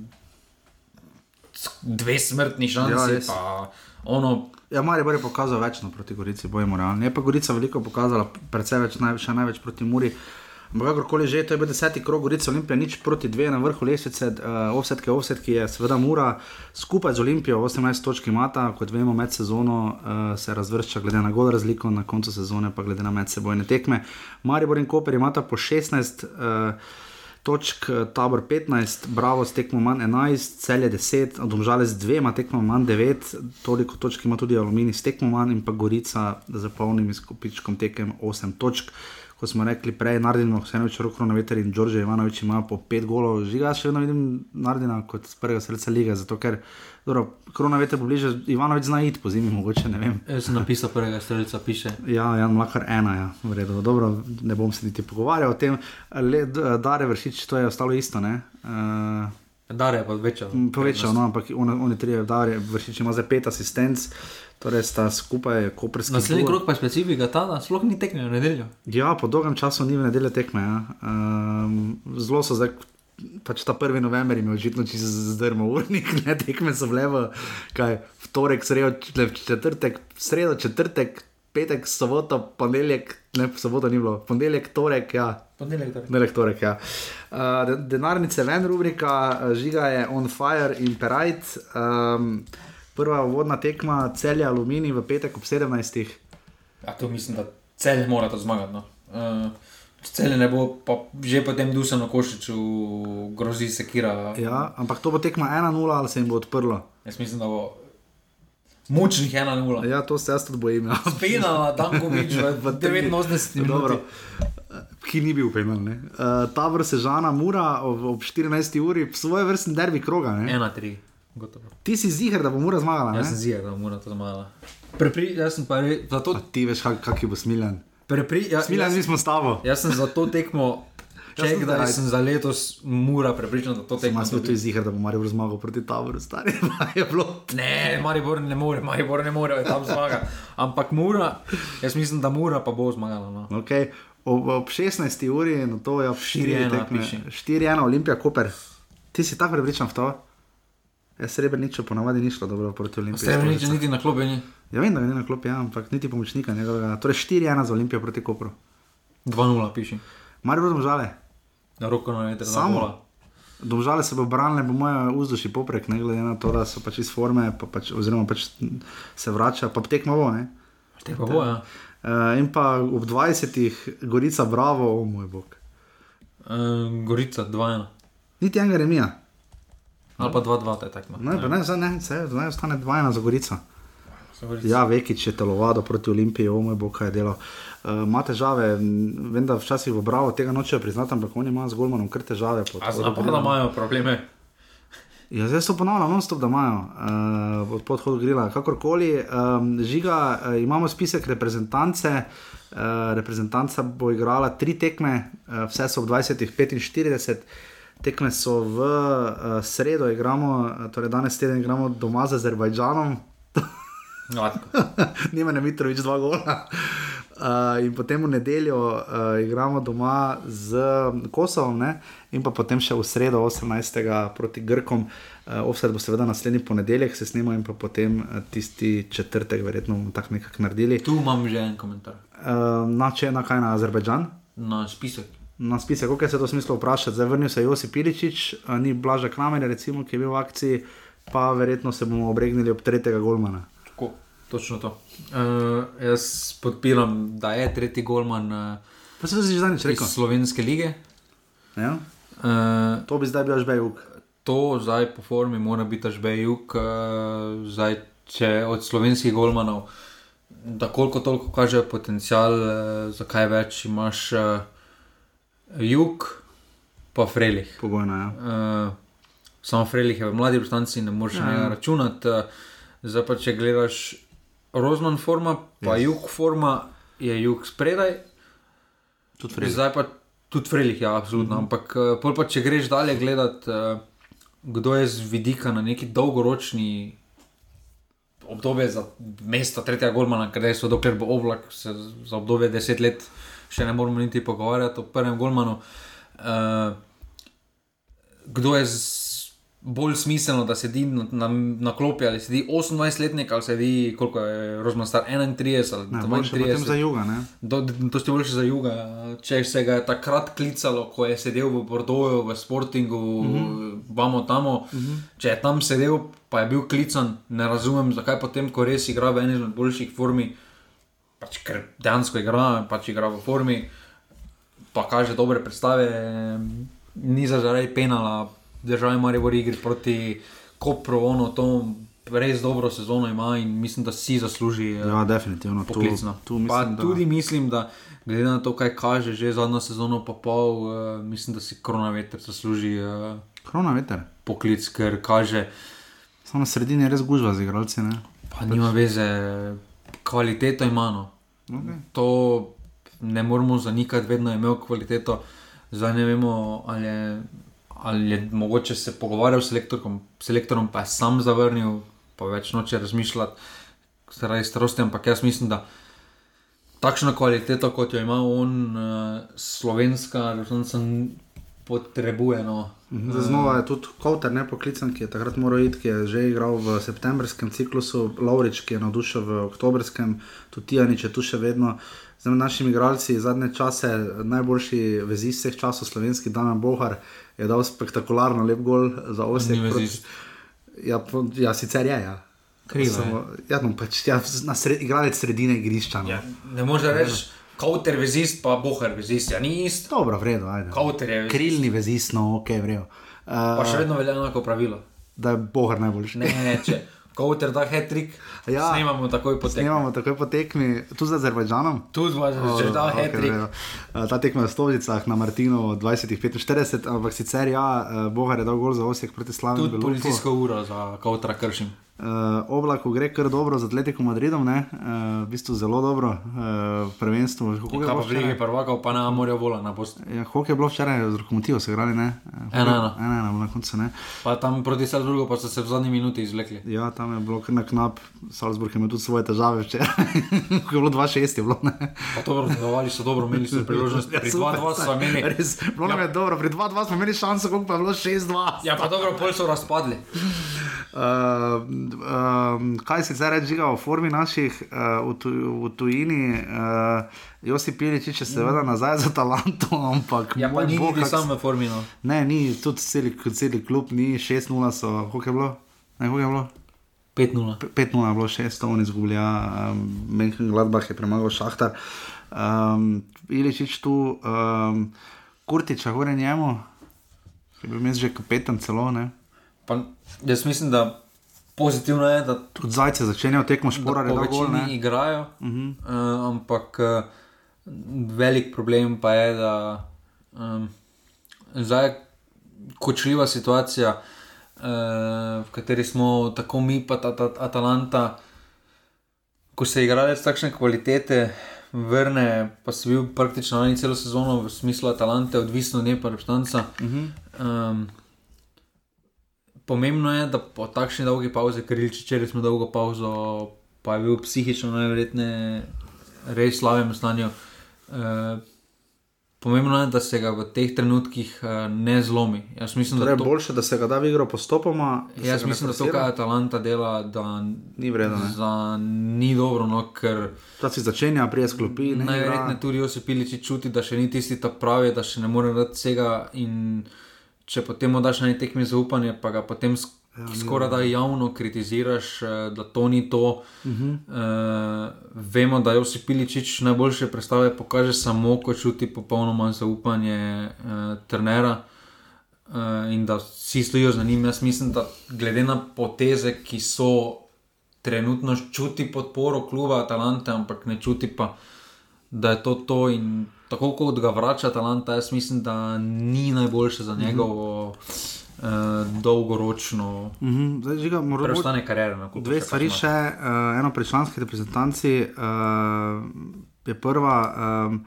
dve smrtni šansi. Ja, ono, Ja, Maribor je pokazal več no, proti Gorici, bojimo realno. Je pa Gorica veliko pokazala, predvsem več, naj, še največ proti Muri. Ampak kakorkoli že, to je bil deseti krog, Gorica Olimpija, nič proti dve na vrhu lestvice, uh, offsetke, offsetke je seveda Mura, skupaj z Olimpijo 18 točk imata, kot vemo, med sezono uh, se razvršča glede na gol razliko, na koncu sezone pa glede na medsebojne tekme. Maribor in Koper imata po 16. Uh, Točk, eh, tabor 15, Bravo tekmo manj 11, celje 10, domžale z dvema tekmo manj 9, toliko točk ima tudi Aluminij tekmo manj in pa Gorica za polnim izkupičkom tekem 8 točk. Ko smo rekli prej, Nardino, Ksenovič, Rokro na veter in Đorđe Ivanovič imajo po 5 golov, žiga še vedno vidim Nardina kot prvega srca lige, zato ker dobro, Krona veter pobliže, Ivanovič zna iti po zimi, mogoče ne vem. jaz sem napisal prvega strelca, piše. Ja, Jan Mlakar ena, ja, v redu. Dobro, ne bom se niti pogovarjal o tem. Le, Dare vršič, to je ostalo isto, ne? Uh, Dare je pa večja. Povečal, no, ampak on, oni trije, Dare vršič ima zdaj pet asistenc, torej sta skupaj koprski. Naslednji krok pa je specifika ta, da sploh ni tekme v nedeljo. Ja, po dolgem času ni v nedeljo tekme. Ja. Um, zelo so zdaj. Pač ta 1. november je očitno čisto zdrmo urnik, ne tekme so bile v, kaj, torek, sredo, četrtek, sredo, četrtek, petek, soboto, ponedeljek, ne, soboto ni bilo, ponedeljek, torek, ja. Ponedeljek, torej. Ponedeljek, torek, ja. Uh, de- denarnice ven, rubrika, uh, žiga je on fire in perajt. Um, prva vodna tekma, celja aluminij v petek ob 17. Ja, to mislim, da cel mora to zmagati. No. Uh, Cel ne bo, pa že potem Dusan Košiču grozi sekira. Ja, ampak to bo tekma 1-0 ali se jim bo odprlo. Jaz mislim, da bo Močnih 1-0. Ja, to se jaz tudi bojim. Ja. Penala, Dankovič v 89 Dobro. Ki ni bil penal. Uh, Tabor se žana mura ob, ob 14. uri, svoje vrstni derbi kroga. Ne? 1-3, gotovo. Ti si ziger, da bo mura zmagala. Jaz sem ziger, da mora to zmagala. Prepri, jaz sem pa re, zato, A ti veš, kak, kak je bo smiljen. prepri, ja, Smiljen, jaz, mi smo s tabo. jaz sem za to tekmo, Jaz sem če kdaj sem za letos mura prepričan, da to tekmo. Jaz sem tudi ziger, da bo Maribor zmagal proti Taboru, stari. je bilo. Ne, Maribor ne more, Maribor ne more tam zmagati. Ampak mura, jaz mislim, da mura pa bo zmagala. No. Okay. Ob, ob 16. uri, no to je ob 4. 4:1 tekme. piše. 4-1, Olimpija, Koper. Ti si tako prepričan v to? Jaz srebrničo ponavadi ni šlo dobro proti Olimpiji. Srebrenič niti na klopi ni. Ja, vem, da ni na klopi, ja, ampak niti pomočnika njegovega. Torej 4-1 za Olimpijo proti Kopru. 2-0 piši. Maribor domžale. Na roko na veter, Samo. Samo. Domžale se bo branile, bo moje vzdušje poprek, ne glede na to, da so pač iz forme, pa pač, oziroma pač se vrača, pa tekmo bo. Ne? Te pa bo, ja. Uh, in pa ob 20. Gorica, bravo, o moj bog. Uh, Gorica 2-1. Niti enega remija. Ali pa 2-2, to je tekmo. Ne, ne, zdaj ne, se, zdaj ostane 2-1 za Gorico. Ja, Vekič je telovado proti Olimpiji, o moj bog, kaj je delal. Uh, ima težave, vem, da včasih v Bravo tega nočejo priznati, ampak oni imajo z Golmanom kar težave. po A odhodu znam pa, da Grila. imajo probleme. Ja, zdaj so ponavljam, non stop, da imajo uh, od podhodu grila. Kakorkoli, um, žiga, uh, imamo spisek reprezentance. Uh, reprezentanca bo igrala tri tekme, uh, vse so ob 20:45. Tekme so v uh, sredo, igramo, uh, torej danes teden igramo doma z Azerbajdžanom. Nima ne Mitrovič dva gola. Uh, in potem v nedeljo uh, igramo doma z Kosovom, ne? in pa potem še v sredo 18. proti Grkom. Uh, Offset bo seveda naslednji ponedeljek, se snema in pa potem uh, tisti četrtek, verjetno bomo tako nekako naredili. Tu imam že en komentar. Uh, na če na kaj na Azerbajdžan? Na spisek. Na spisek, kako se je to smislo vprašati. Zdaj vrnil se je Josip Piličič, uh, ni Blaža Klamer, recimo, ki je bil v akciji, pa verjetno se bomo obregnili ob tretjega golmana. Tako, točno to. Uh, jaz podpiram, da je tretji golman uh, Pa se si že zadnjič rekel. slovenske lige. Ja? Uh, To bi zdaj bil Žbejuk. to zdaj po formi mora biti žbejuk, uh, zdaj če od slovenskih golmanov, da koliko toliko kaže potencial, uh, zakaj več imaš uh, jug, pa frelih. Pogojno, ja. Uh, samo frelih je v mladi reprezentanci, ne moreš Ja. ja. računati. Uh, zdaj pa če gledaš Rozman forma, pa Yes. jug forma, je jug spredaj. Tudi Frelih. Zdaj pa tudi frelih, ja, absolutno. Mm -hmm. Ampak uh, pol pa če greš dalje gledati, uh, kdo je z vidika na neki dolgoročni obdobje za mesto tretjega golmana, ker so dokler bo oblak, se za obdobje deset let še ne moramo niti pogovarjati o prvem golmanu. Uh, kdo je z, bolj smiselno, da sedi na, na, na klopi ali sedi 28-letnik ali sedi, koliko je Rozman star, 31 ali Ne, boljše potem za juga, ne? Do, to ste boljše za juga. Če se ga je takrat klicalo, ko je sedel v Bordeauxu, v Sportingu, Mhm. mm -hmm. vamo tam. Mm -hmm. Če je tam sedel, pa je bil klican, ne razumem, zakaj potem, ko res igra v eni izmed boljših formi, pač ker dejansko igra, pač igra v formi, pa kaže dobre predstave, ni za zaradi penala, državi Maribor igri proti Kopru, ono to. Res dobro sezono ima in mislim, da si zasluži. eh, Ja, definitivno. Tu, poklicno. tu pa mislim, da... tudi mislim, da glede na to, kaj kaže že zadnjo sezono, pa pol, uh, mislim, da si koronaveter zasluži uh, Krona veter. poklic, ker kaže, Samo na sredini je res gužva z igralci, ne? pa nima veze, kvaliteto ima. No. Okay. To ne moramo zanikati, vedno je imel kvaliteto. Zdaj ne vemo, ali je, ali je mogoče se pogovarjal s selektorkom, selektorom, pa je sam zavrnil, pa več noče razmišljati, zaradi starosti. Ampak jaz mislim, da takšno kvaliteto, kot jo ima on, uh, slovenska, resnica potrebuje. No. Zdaj znova je tudi Kowter nepoklican, ki je takrat moral iti, ki je že igral v septembrskem ciklusu, Laurič, ki je navdušil v oktobrskem, tudi Tijanič je tu še vedno. Zdaj med našimi igralci zadnje čase najboljši vezist vseh časov slovenski Damian Bohar je dal spektakularno lep gol za Osijek. Ni proti-. Ja, ja, sicer je. Ja. Krivo je. Samo- Ja, no, pač, ja, na sred, igralec sredine igrišča. No. Ja, ne moreš reči, kauter vezist, pa boher vezist, ja ni isto. Dobro, vredo, ajde. Kauter je vezist. Krilni vezist, no, ok, vredo. Uh, Pa še vedno velja enako pravilo. Da je Bohar najboljši. Ne, ne, če Kauter da hetrik, ja, snemamo takoj po tekmi. Snemamo takoj po tekmi, tu z Azerbajdžanom. Tu z Azerbajdžanom, da hetrik. Okay, ta tekma je v Stovicah na Martinu 20-45, ampak sicer ja, Bogar je dal gol za Osijek proti Slavenu. Tudi policijsko uro za Kautra kršim. Uh, oblak gre kar dobro z Atletico Madridom, uh, v bistvu zelo dobro, uh, prvenstvo. Kako je bilo včeraj? Prvaka, pa na morju vola na post. Ja, Kako je bilo včeraj z Rokomotivo, se igrali ne? Ena, ena. ena, ena, na koncu ne. Pa tam proti Salzburgu pa so se v zadnji minuti izvlekli. Ja, tam je bilo kar na knap, Salzburg je imel tudi svoje težave včeraj. Kako je bilo 2-6, je bilo ne. Pa dobro, delovali so dobro, imeli so priložnost. Pri 2-2 smo imeli. Res, bilo nam ja. je dobro, pri 2-2 smo imeli šanso, koliko pa je bilo 6-2. Ja, pa dobro, pol so razpadli. Uh, um, kaj se zdaj reče, v formi naših uh, v, tuj, v tujini, uh, Josi Piliči, če se seveda nazaj za talentom, ampak ja, pa ni bilo samo v formi. No. Ne, ni tudi celi, celi klub, ni 6-0, so koliko je bilo? Ne, koliko je bilo? 5-0. 5-0 je bilo 6, on izgublja, um, Menken Gladbach je premagal Šahtar. Um, Iličič tu, um, Kurtiča, gore njemu, ki bi bil že kapetan celo, ne? Pa, jaz mislim, da pozitivno je, da tudi zajce začenjajo tekmo špora, da lahko ne igrajo. Uh -huh. uh, ampak uh, velik problem pa je, da um, zdaj je kočljiva situacija, uh, v kateri smo tako mi, pa ta, ta Atalanta, ko se igralec takšne kvalitete. Vrne, pa si bil praktično na celo sezono v smislu Atalante, odvisno ne pa reprezentanca. Uh -huh. um, pomembno je, da po takšni dolgi pauzi, ker če smo dolgo pauzo, pa je bil psihično najverjetneje res slabem stanju. Uh, pomembno je, da se ga v teh trenutkih uh, ne zlomi. Jaz mislim, torej, da je to... boljše, da se ga da v igro postopoma. Jaz mislim, da to, kar Atalanta dela, da ni vredno. Ni dobro, no, ker. To si začenja, prije sklopi. Najverjetneje tudi Josipiliči čuti, da še ni tisti ta pravi, da še ne more dati vsega. In če potem daš na neki tekmi zaupanje, pa ga potem sk ja, skoraj da javno kritiziraš, eh, da to ni to. Uh -huh. uh, vemo, da Josi Piličič najboljše predstave pokaže samo, ko čuti popolnoma zaupanje uh, trenera. Uh, in da vsi stojijo za njim. Jaz mislim, da glede na poteze, ki so trenutno čuti podporo kluba Atalante, ampak ne čuti pa, da je to to. In tako kot ga vrača Atalanta, jaz mislim, da ni najboljše za njegovo uh -huh. uh, dolgoročno uh -huh. preostane kariere. Dve stvari še, uh, eno pri članski reprezentanci uh, je prva. Um,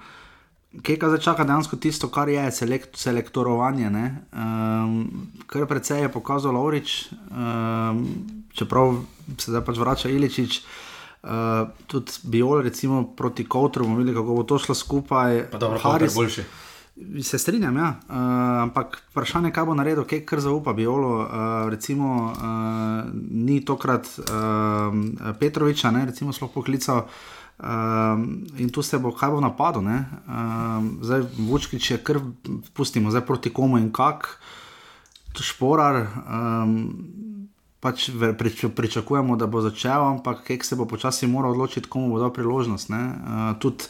Kaj zdaj čaka dejansko tisto, kar je selekt, selektorovanje? Um, kar precej je pokazal Laurič, um, čeprav se zdaj pač vrača Iličič. Uh, Uh, tudi Biol, recimo proti Kowtru, bomo videli, kako bo to šlo skupaj. Pa dobro, Haris, boljši. Se strinjam, ja. uh, ampak vprašanje, kaj bo naredil, kaj kar zaupa Biolu. Uh, recimo, uh, ni tokrat uh, Petroviča, ne, recimo, sploh poklical. Um, in tu se bo, kaj bo napadlo. Um, zdaj, Vučkič je kar, pustimo, zdaj proti komu in kak, tu šporar. Um, pač prič, pričakujemo, da bo začel, ampak Kek se bo počasi moral odločiti, komu bo dal priložnost. Uh, tudi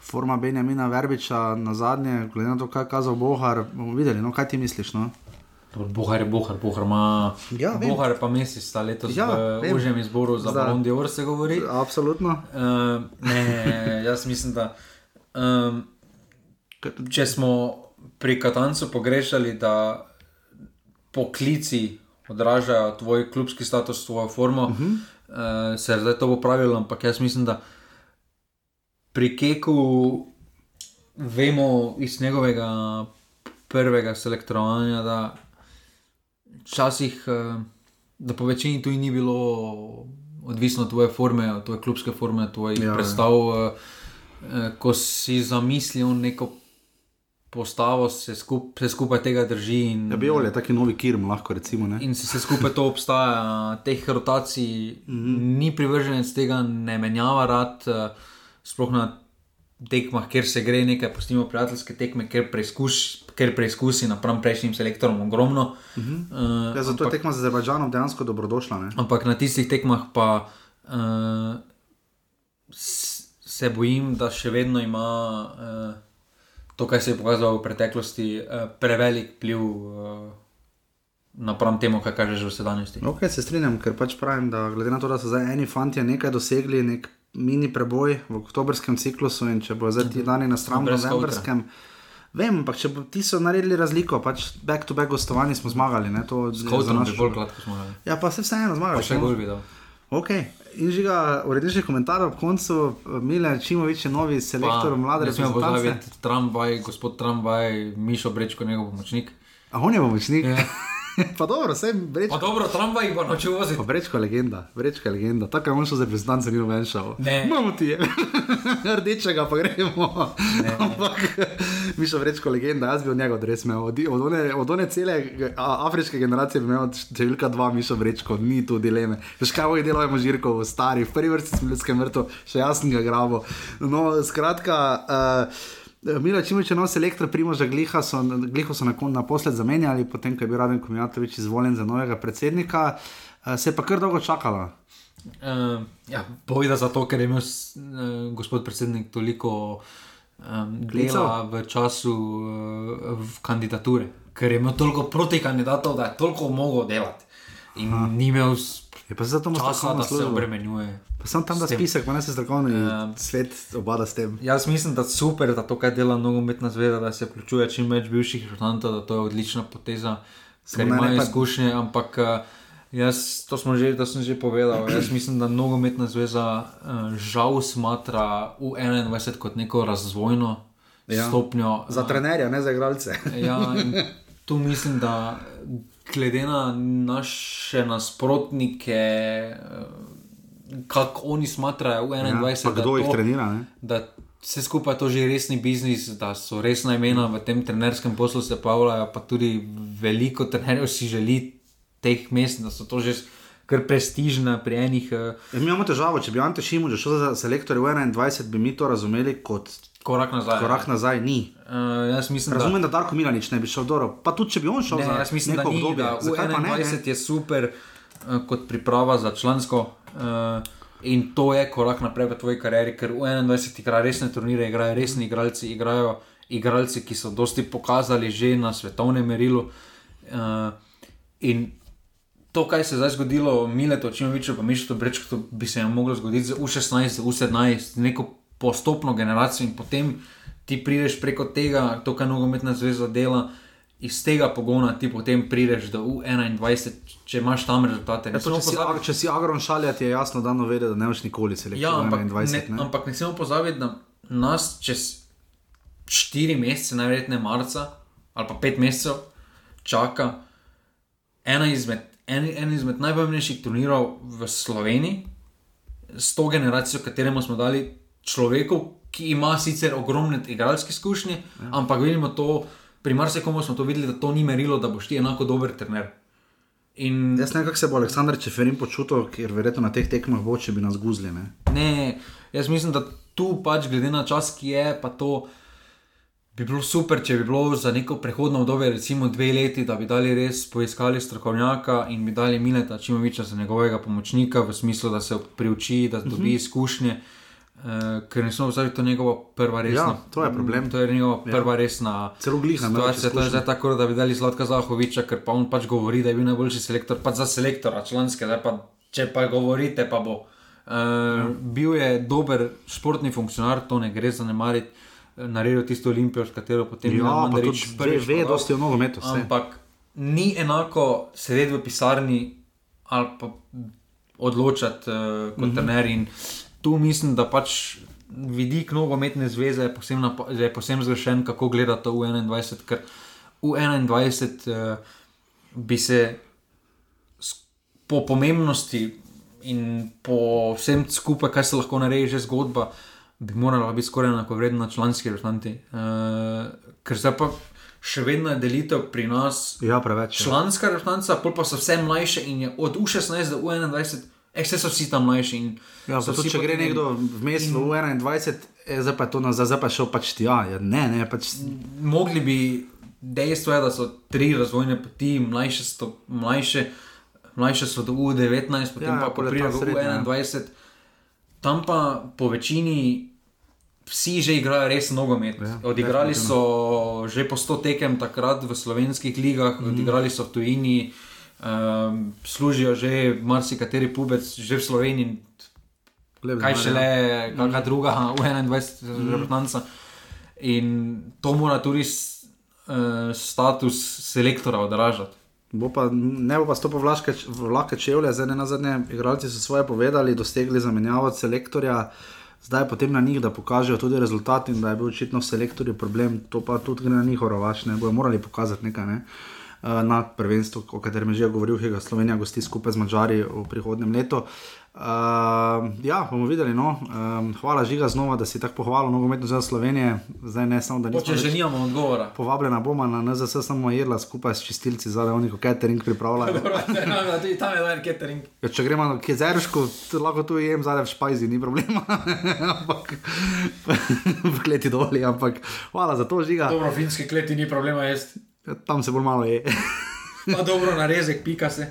forma Benjamina Verbiča na zadnje, glede na to, kaj je kazal Bohar, bomo videli, no, kaj ti misliš. No? Bohar je bohar, bohar ima. Ja, bohar pa mesec sta letos ja, v užem izboru za Ballon d'Or se govori. Absolutno. Uh, ne, jaz mislim, da um, če smo pri Katancu pogrešali, da poklici odražajo tvoj klubski status, tvojo formo, uh -huh. uh, se zdaj to bo pravilo, ampak jaz mislim, da pri Keku vemo iz njegovega prvega selektorovanja, da včasih, uh, da po večini tu ni bilo odvisno od tvoje forme, od tvoje klubske forme, tvojih ja, predstav. Uh, ko si zamislil neko postavo se, skup, se skupaj tega drži. In, ja, Biol je taki novi kirm, lahko rečemo. In se, se skupaj to obstaja, teh rotacij mm -hmm. ni privrženec tega, ne menjava rad, eh, sploh na tekmah, kjer se gre nekaj, postimo prijateljske tekme, ker preizkusi. Ker preizkusi napram prejšnjim selektorom ogromno. Uh -huh. uh, ja, zato ampak, je tekma z Azerbajdžanom dejansko dobrodošla. Ne? Ampak na tistih tekmah pa uh, se bojim, da še vedno ima uh, to, kar se je pokazalo v preteklosti, uh, prevelik pliv uh, napram temu, kaj kažeš v sedanjosti. Ok, se strinjam, ker pač pravim, da glede na to, da so zdaj eni fanti nekaj dosegli, nek mini preboj v oktobrskem ciklusu in če bo zdaj ti dani na stran v novembrskem. Vem, ampak če bo, ti so naredili razliko, pač back to back gostovanje smo zmagali. Ne, to našo je bolj gladko imeli. Ja, pa se vseeno zmagali. Pa še gol bi dal. Ok, in žiga, uredniški komentar ob koncu, Mile Čimovič je novi selektor mlade Ne smemo reprezentance. pozabiti, tramvaj, gospod tramvaj, Mišo Brečko, njegov pomočnik. A on je pomočnik? Ja. pa dobro, vse brečko. Pa dobro, tramvaj pa noče voziti. Pa brečko legenda, brečko legenda. Tako je on šel za reprezentance, ni noben šel. Ne. Imamo ti je. Rdečega pa gremo. Ne. Ampak mi še vrečko legenda, jaz bi od njega res imel. Od, od, one, od one cele a, afriške generacije bi imel številka dva Mišo vrečko, ni tu dileme. Veš kaj je delal Žirko stari, v prvi vrsti smo ljudskem vrtu, še jasnega grabo. No, skratka. Uh, Milo Čimovič je nov selektor, Primoža Gliha so, Gliho so nakon, naposled zamenjali, potem ko je bil Raden Komjatovič izvoljen za novega predsednika, uh, se je pa kar dolgo čakalo. Uh, ja, Bojda zato, ker je imel uh, gospod predsednik toliko um, dela v času uh, v kandidature, ker je imel toliko proti kandidatov, da je toliko mogel delati. In Aha. ni imel Je pa zato mu časa, da se obremenjuje. Pa sem tam da spisek, pa ne se strokovni Ja. svet obada s tem. Jaz mislim, da je super, da to, kar dela nogometna zveza, da se vključuje čim več bivših reprezentantov, da to je odlična poteza, ker imajo pa- izkušnje, ampak eh, jaz, to, smo že, to sem že povedal, jaz mislim, da nogometna zveza uh, žal smatra U21 kot neko razvojno Ja. stopnjo. Za trenerja, ne za igralce. Ja, tu mislim, da glede na naše nasprotnike, eh, kako oni smatrajo v 21. Ja, kdo jih to- trenira, ne? Da vse skupaj to že resni biznis, da so resna imena v tem trenerskem poslu se pojavljajo, pa tudi veliko trenerjev si želi teh mest, da so to že kar prestižna pri enih. Ja, mi imamo težavo, če bi Ante Šimun šel za selektor v 21, bi mi to razumeli kot Korak nazaj. Korak nazaj ni. Uh, mislim, Razumem, da, da Darko Milanič ne bi šel dobro. Pa tudi če bi on šel Ne, za jaz mislim, da neko ni, obdobje, da zakaj pa ne? ne? U21 je super uh, kot priprava za člansko. Uh, In to je korak naprej v tvoji karieri, ker v 21 igra resne turnire, igrajo resni igralci, igrajo igralci, ki so dosti pokazali že na svetovnem merilu. Uh, in to, kaj se je zdaj zgodilo, Mileto, Čimoviču, pa Mišlju Brečko, to bi se jim moglo zgoditi z U16, z U17, z neko postopno generacijo in potem ti prideš preko tega, to, kar nogometna zveza dela. Iz tega pogona ti potem prideš do U21, če imaš tam rezultate. Ja, to, če, si, pozabiti- če si agron šaljati, je jasno, da no vede, da ne boš nikoli selektor Ja, ampak, 21. ne, Ne, ampak ne smemo pozabiti, da nas čez 4 mesece, najverjetneje marca ali pa 5 mesecev, čaka ena izmed, en, en izmed najpomembnejših turnirov v Sloveniji, s to generacijo, kateremu smo dali človeku, ki ima sicer ogromne igralske izkušnje, ja. ampak vidimo to, pri marsikomu smo to videli, da to ni merilo, da boš ti enako dober trener. In Jaz ne vem, kako se bo Aleksandr Čeferin počutil, ker verjetno na teh tekmah bo, če bi nas guzli. Ne? Ne, jaz mislim, da tu pač glede na čas, ki je, pa to bi bilo super, če bi bilo za neko prehodno obdobje, recimo dve leti, da bi dali res poiskali strokovnjaka in bi dali Mileta Čimoviča za njegovega pomočnika, v smislu, da se priuči, da dobi Mhm. izkušnje. Uh, ker ne smo vzeli to njegovo prva resna. Ja, to je problem. To je njegova Ja. prva resna Celo Gliha več situacija. To je zdaj tako, da bi dali Zlatka Zahoviča, ker pa on pač govori, da je bil najboljši selektor, pač za selektora članske, zdaj pa če pa govorite, pa bo. Uh, bil je dober športni funkcionar, to ne gre zanemariti, naredil tisto olimpijo, s katero potem Ja, pa Mandarić tudi prvič ve- podal. dosti o nogometu, saj. Ampak ni enako sedeti v pisarni ali pa odločati uh, kot mm Mhm. -hmm. trener. In tu mislim, da pač vidik nogometne zveze je posebno napa- je posebno zgrešen, kako gleda to v 21, ker v 21 uh, bi se s- po pomembnosti in po vsem skupaj, kar se lahko naredi, že zgodba, bi morala biti skoraj enako vredna članski reprezentanti. Uh, ker zdaj pa še vedno je delitev pri nas. Ja, preveč. ja. Članska reprezentanca, pol pa so vse mlajše in je od U16 do U21, eh, vse so vsi tam mlajši. in Ja, so pa tudi, vsi če gre nekdo vmes v 21, eh, zdaj pa je to nazaj, zdaj pa šel pač ti. Ja, ja, ne, ne, pač. mogli bi, dejstvo je, da so tri razvojne poti, mlajše, sto, mlajše, mlajše so do U19, potem Ja, ja, pa ta v srednja, ja. U21. Tam pa po večini vsi že igrajo res nogomet. Ja, Odigrali so že po 100 tekem takrat v slovenskih ligah, mm. odigrali so v tujini, um, služijo že marsikateri pubec, že v Sloveniji. Lep Kaj denar, šele, ja. kakšna druga, v 21, Mm. reprezentanca. In to mora tudi s- eh, status selektora odražati. Bo pa, ne bo pa stopil v vlaške, v vlake čevlje, zdaj ne na zadnje, igralci so svoje povedali, dosegli zamenjavo selektorja, zdaj je potem na njih, da pokažejo tudi rezultat in da je bil očitno v selektorju problem, to pa tudi gre na njihov rovač, ne bojo morali pokazati nekaj. Ne? eh, Na prvenstvu, o katerem je že govoril, ki ga Slovenija gosti skupaj z Mačari v prihodnem letu. Uh, ja, bomo videli. No. Um, hvala, Žiga, znova, da si tako pohvalil nogometno za Slovenijo. Zdaj ne samo, da nismo Če že nimamo odgovora. Povabljena bomo na NZS, samo jedla skupaj s čistilci, zdaj oni ko catering pripravljajo. Tudi tam je dober catering. Ja, če gremo na Kezerško, lahko tu jem zadaj v špajzi, ni problema. ampak v kleti dolje, ampak hvala za to, žiga. Dobro, finski kleti ni problema jesti. Tam se bolj malo je. Pa dobro, narezek, pika se.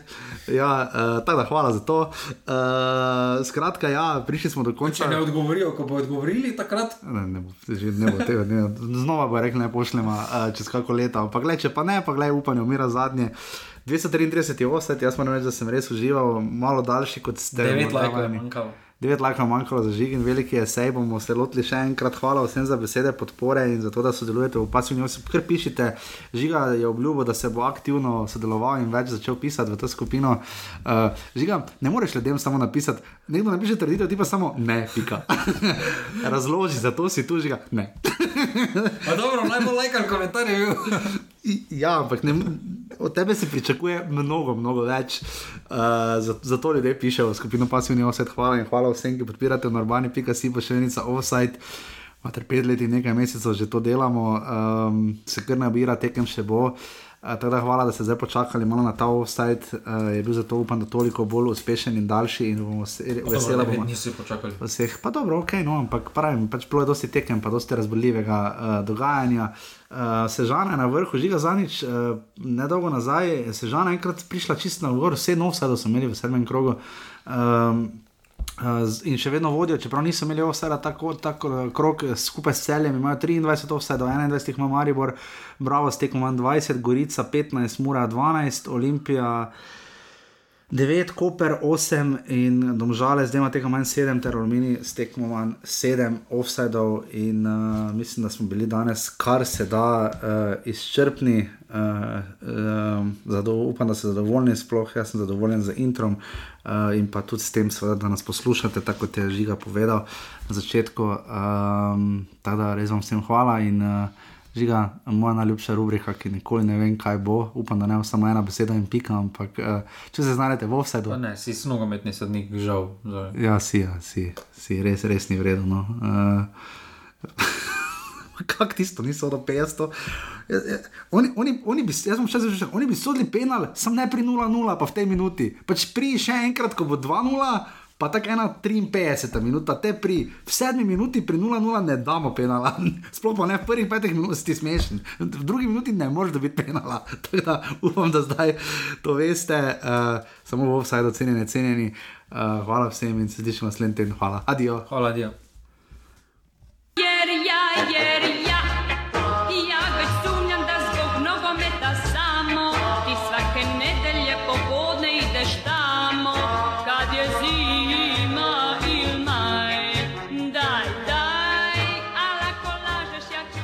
Ja, uh, tako da hvala za to. Uh, skratka, ja, prišli smo do konca. Če ne odgovorijo, ko bo odgovorili, takrat. Ne, ne, bo, že ne bo tega, ne, znova bo rekli, ne pošljemo uh, čez kako leto. Ampak, gled, če pa ne, pa gledaj, upanje umira zadnje. 233 je ostat, jaz moram reči, da sem res užival, malo daljši kot ste. Devet morda lajkov je manjkalo. 9 lajkov manjkalo za žig in veliki esej. Bomo se lotili še enkrat. Hvala vsem za besede podpore in za to, da sodelujete v pasivni osi. Kar pišite, žiga je obljubil, da se bo aktivno sodeloval in več začel pisati v to skupino. Uh, žiga, ne moreš ljudem samo napisati, nekdo napiše trditev, ti pa samo ne, pika. Razloži, zato si tu žiga. Ne. Pa dobro, najbolj lajkan komentar je bil. Ja, ampak ne, od tebe se pričakuje mnogo, mnogo več. Uh, zato, ljudje pišejo v skupino Pasivni offset. Hvala in hvala vsem, ki podpirate normani.si, pa še enica offset. Mater pet let in nekaj mesecev že to delamo, um, se kar nabira, tekem še bo. Uh, tako da hvala, da ste zdaj počakali malo na ta offset. Uh, je bil zato upam, da toliko bolj uspešen in daljši in bomo se veseli. bomo- Nisi počakali. vseh, pa dobro, ok, no, ampak pravim, pač bilo je dosti tekem, pa dosti razboljivega uh, dogajanja. Uh, Sežana je na vrhu, žiga zanič, uh, nedolgo nazaj je Sežana enkrat prišla čisto na vrh, vse novce, da so imeli v sedmem krogu. Um, in še vedno vodijo, čeprav niso imeli offsajda tako, tako eh, krok eh, skupaj s celjem, imajo 23 offsajdov, 21 ima Maribor, Bravo s tekmo 20, Gorica 15, Mura 12, Olimpija 9, Koper 8 in Domžale, zdaj ima tega manj 7, ter Alumini s tekmo manj 7 offsajdov. Uh, mislim, da smo bili danes kar se da uh, izčrpni. Uh, uh, zado, upam, da ste zadovoljni, sploh jaz sem zadovoljen z introm uh, in pa tudi s tem, seveda, da nas poslušate, tako kot je Žiga povedal na začetku. Um, tako da res vam vsem hvala in uh, Žiga, moja najljubša rubrika, ki nikoli ne vem, kaj bo. Upam, da ne bo samo ena beseda in pika, ampak uh, če se znajdete v offsetu. Pa ne, si nogometni sodnik, žal. žal. Ja, si, ja, si, si res, res ni vredno. No. Uh, Kako tisto, niso do 500. Ja, ja, Oni, oni, oni bi, jaz bom še zdaj rekel, oni bi sodili penal, sem ne pri 0-0, pa v tej minuti. Pač pri še enkrat, ko bo 2-0, pa tako ena 53 minuta, te pri 7 minuti, pri 0-0 ne damo penala, sploh pa ne v prvih 5 minutah si smešen, v drugi minuti ne moreš dobiti penala. Tako da upam, da zdaj to veste, uh, samo bo vsaj docenjeni, cenjeni. Uh, hvala vsem in se slišimo naslednji teden. Hvala, adijo. Hvala, adijo. Yeah, yeah, yeah.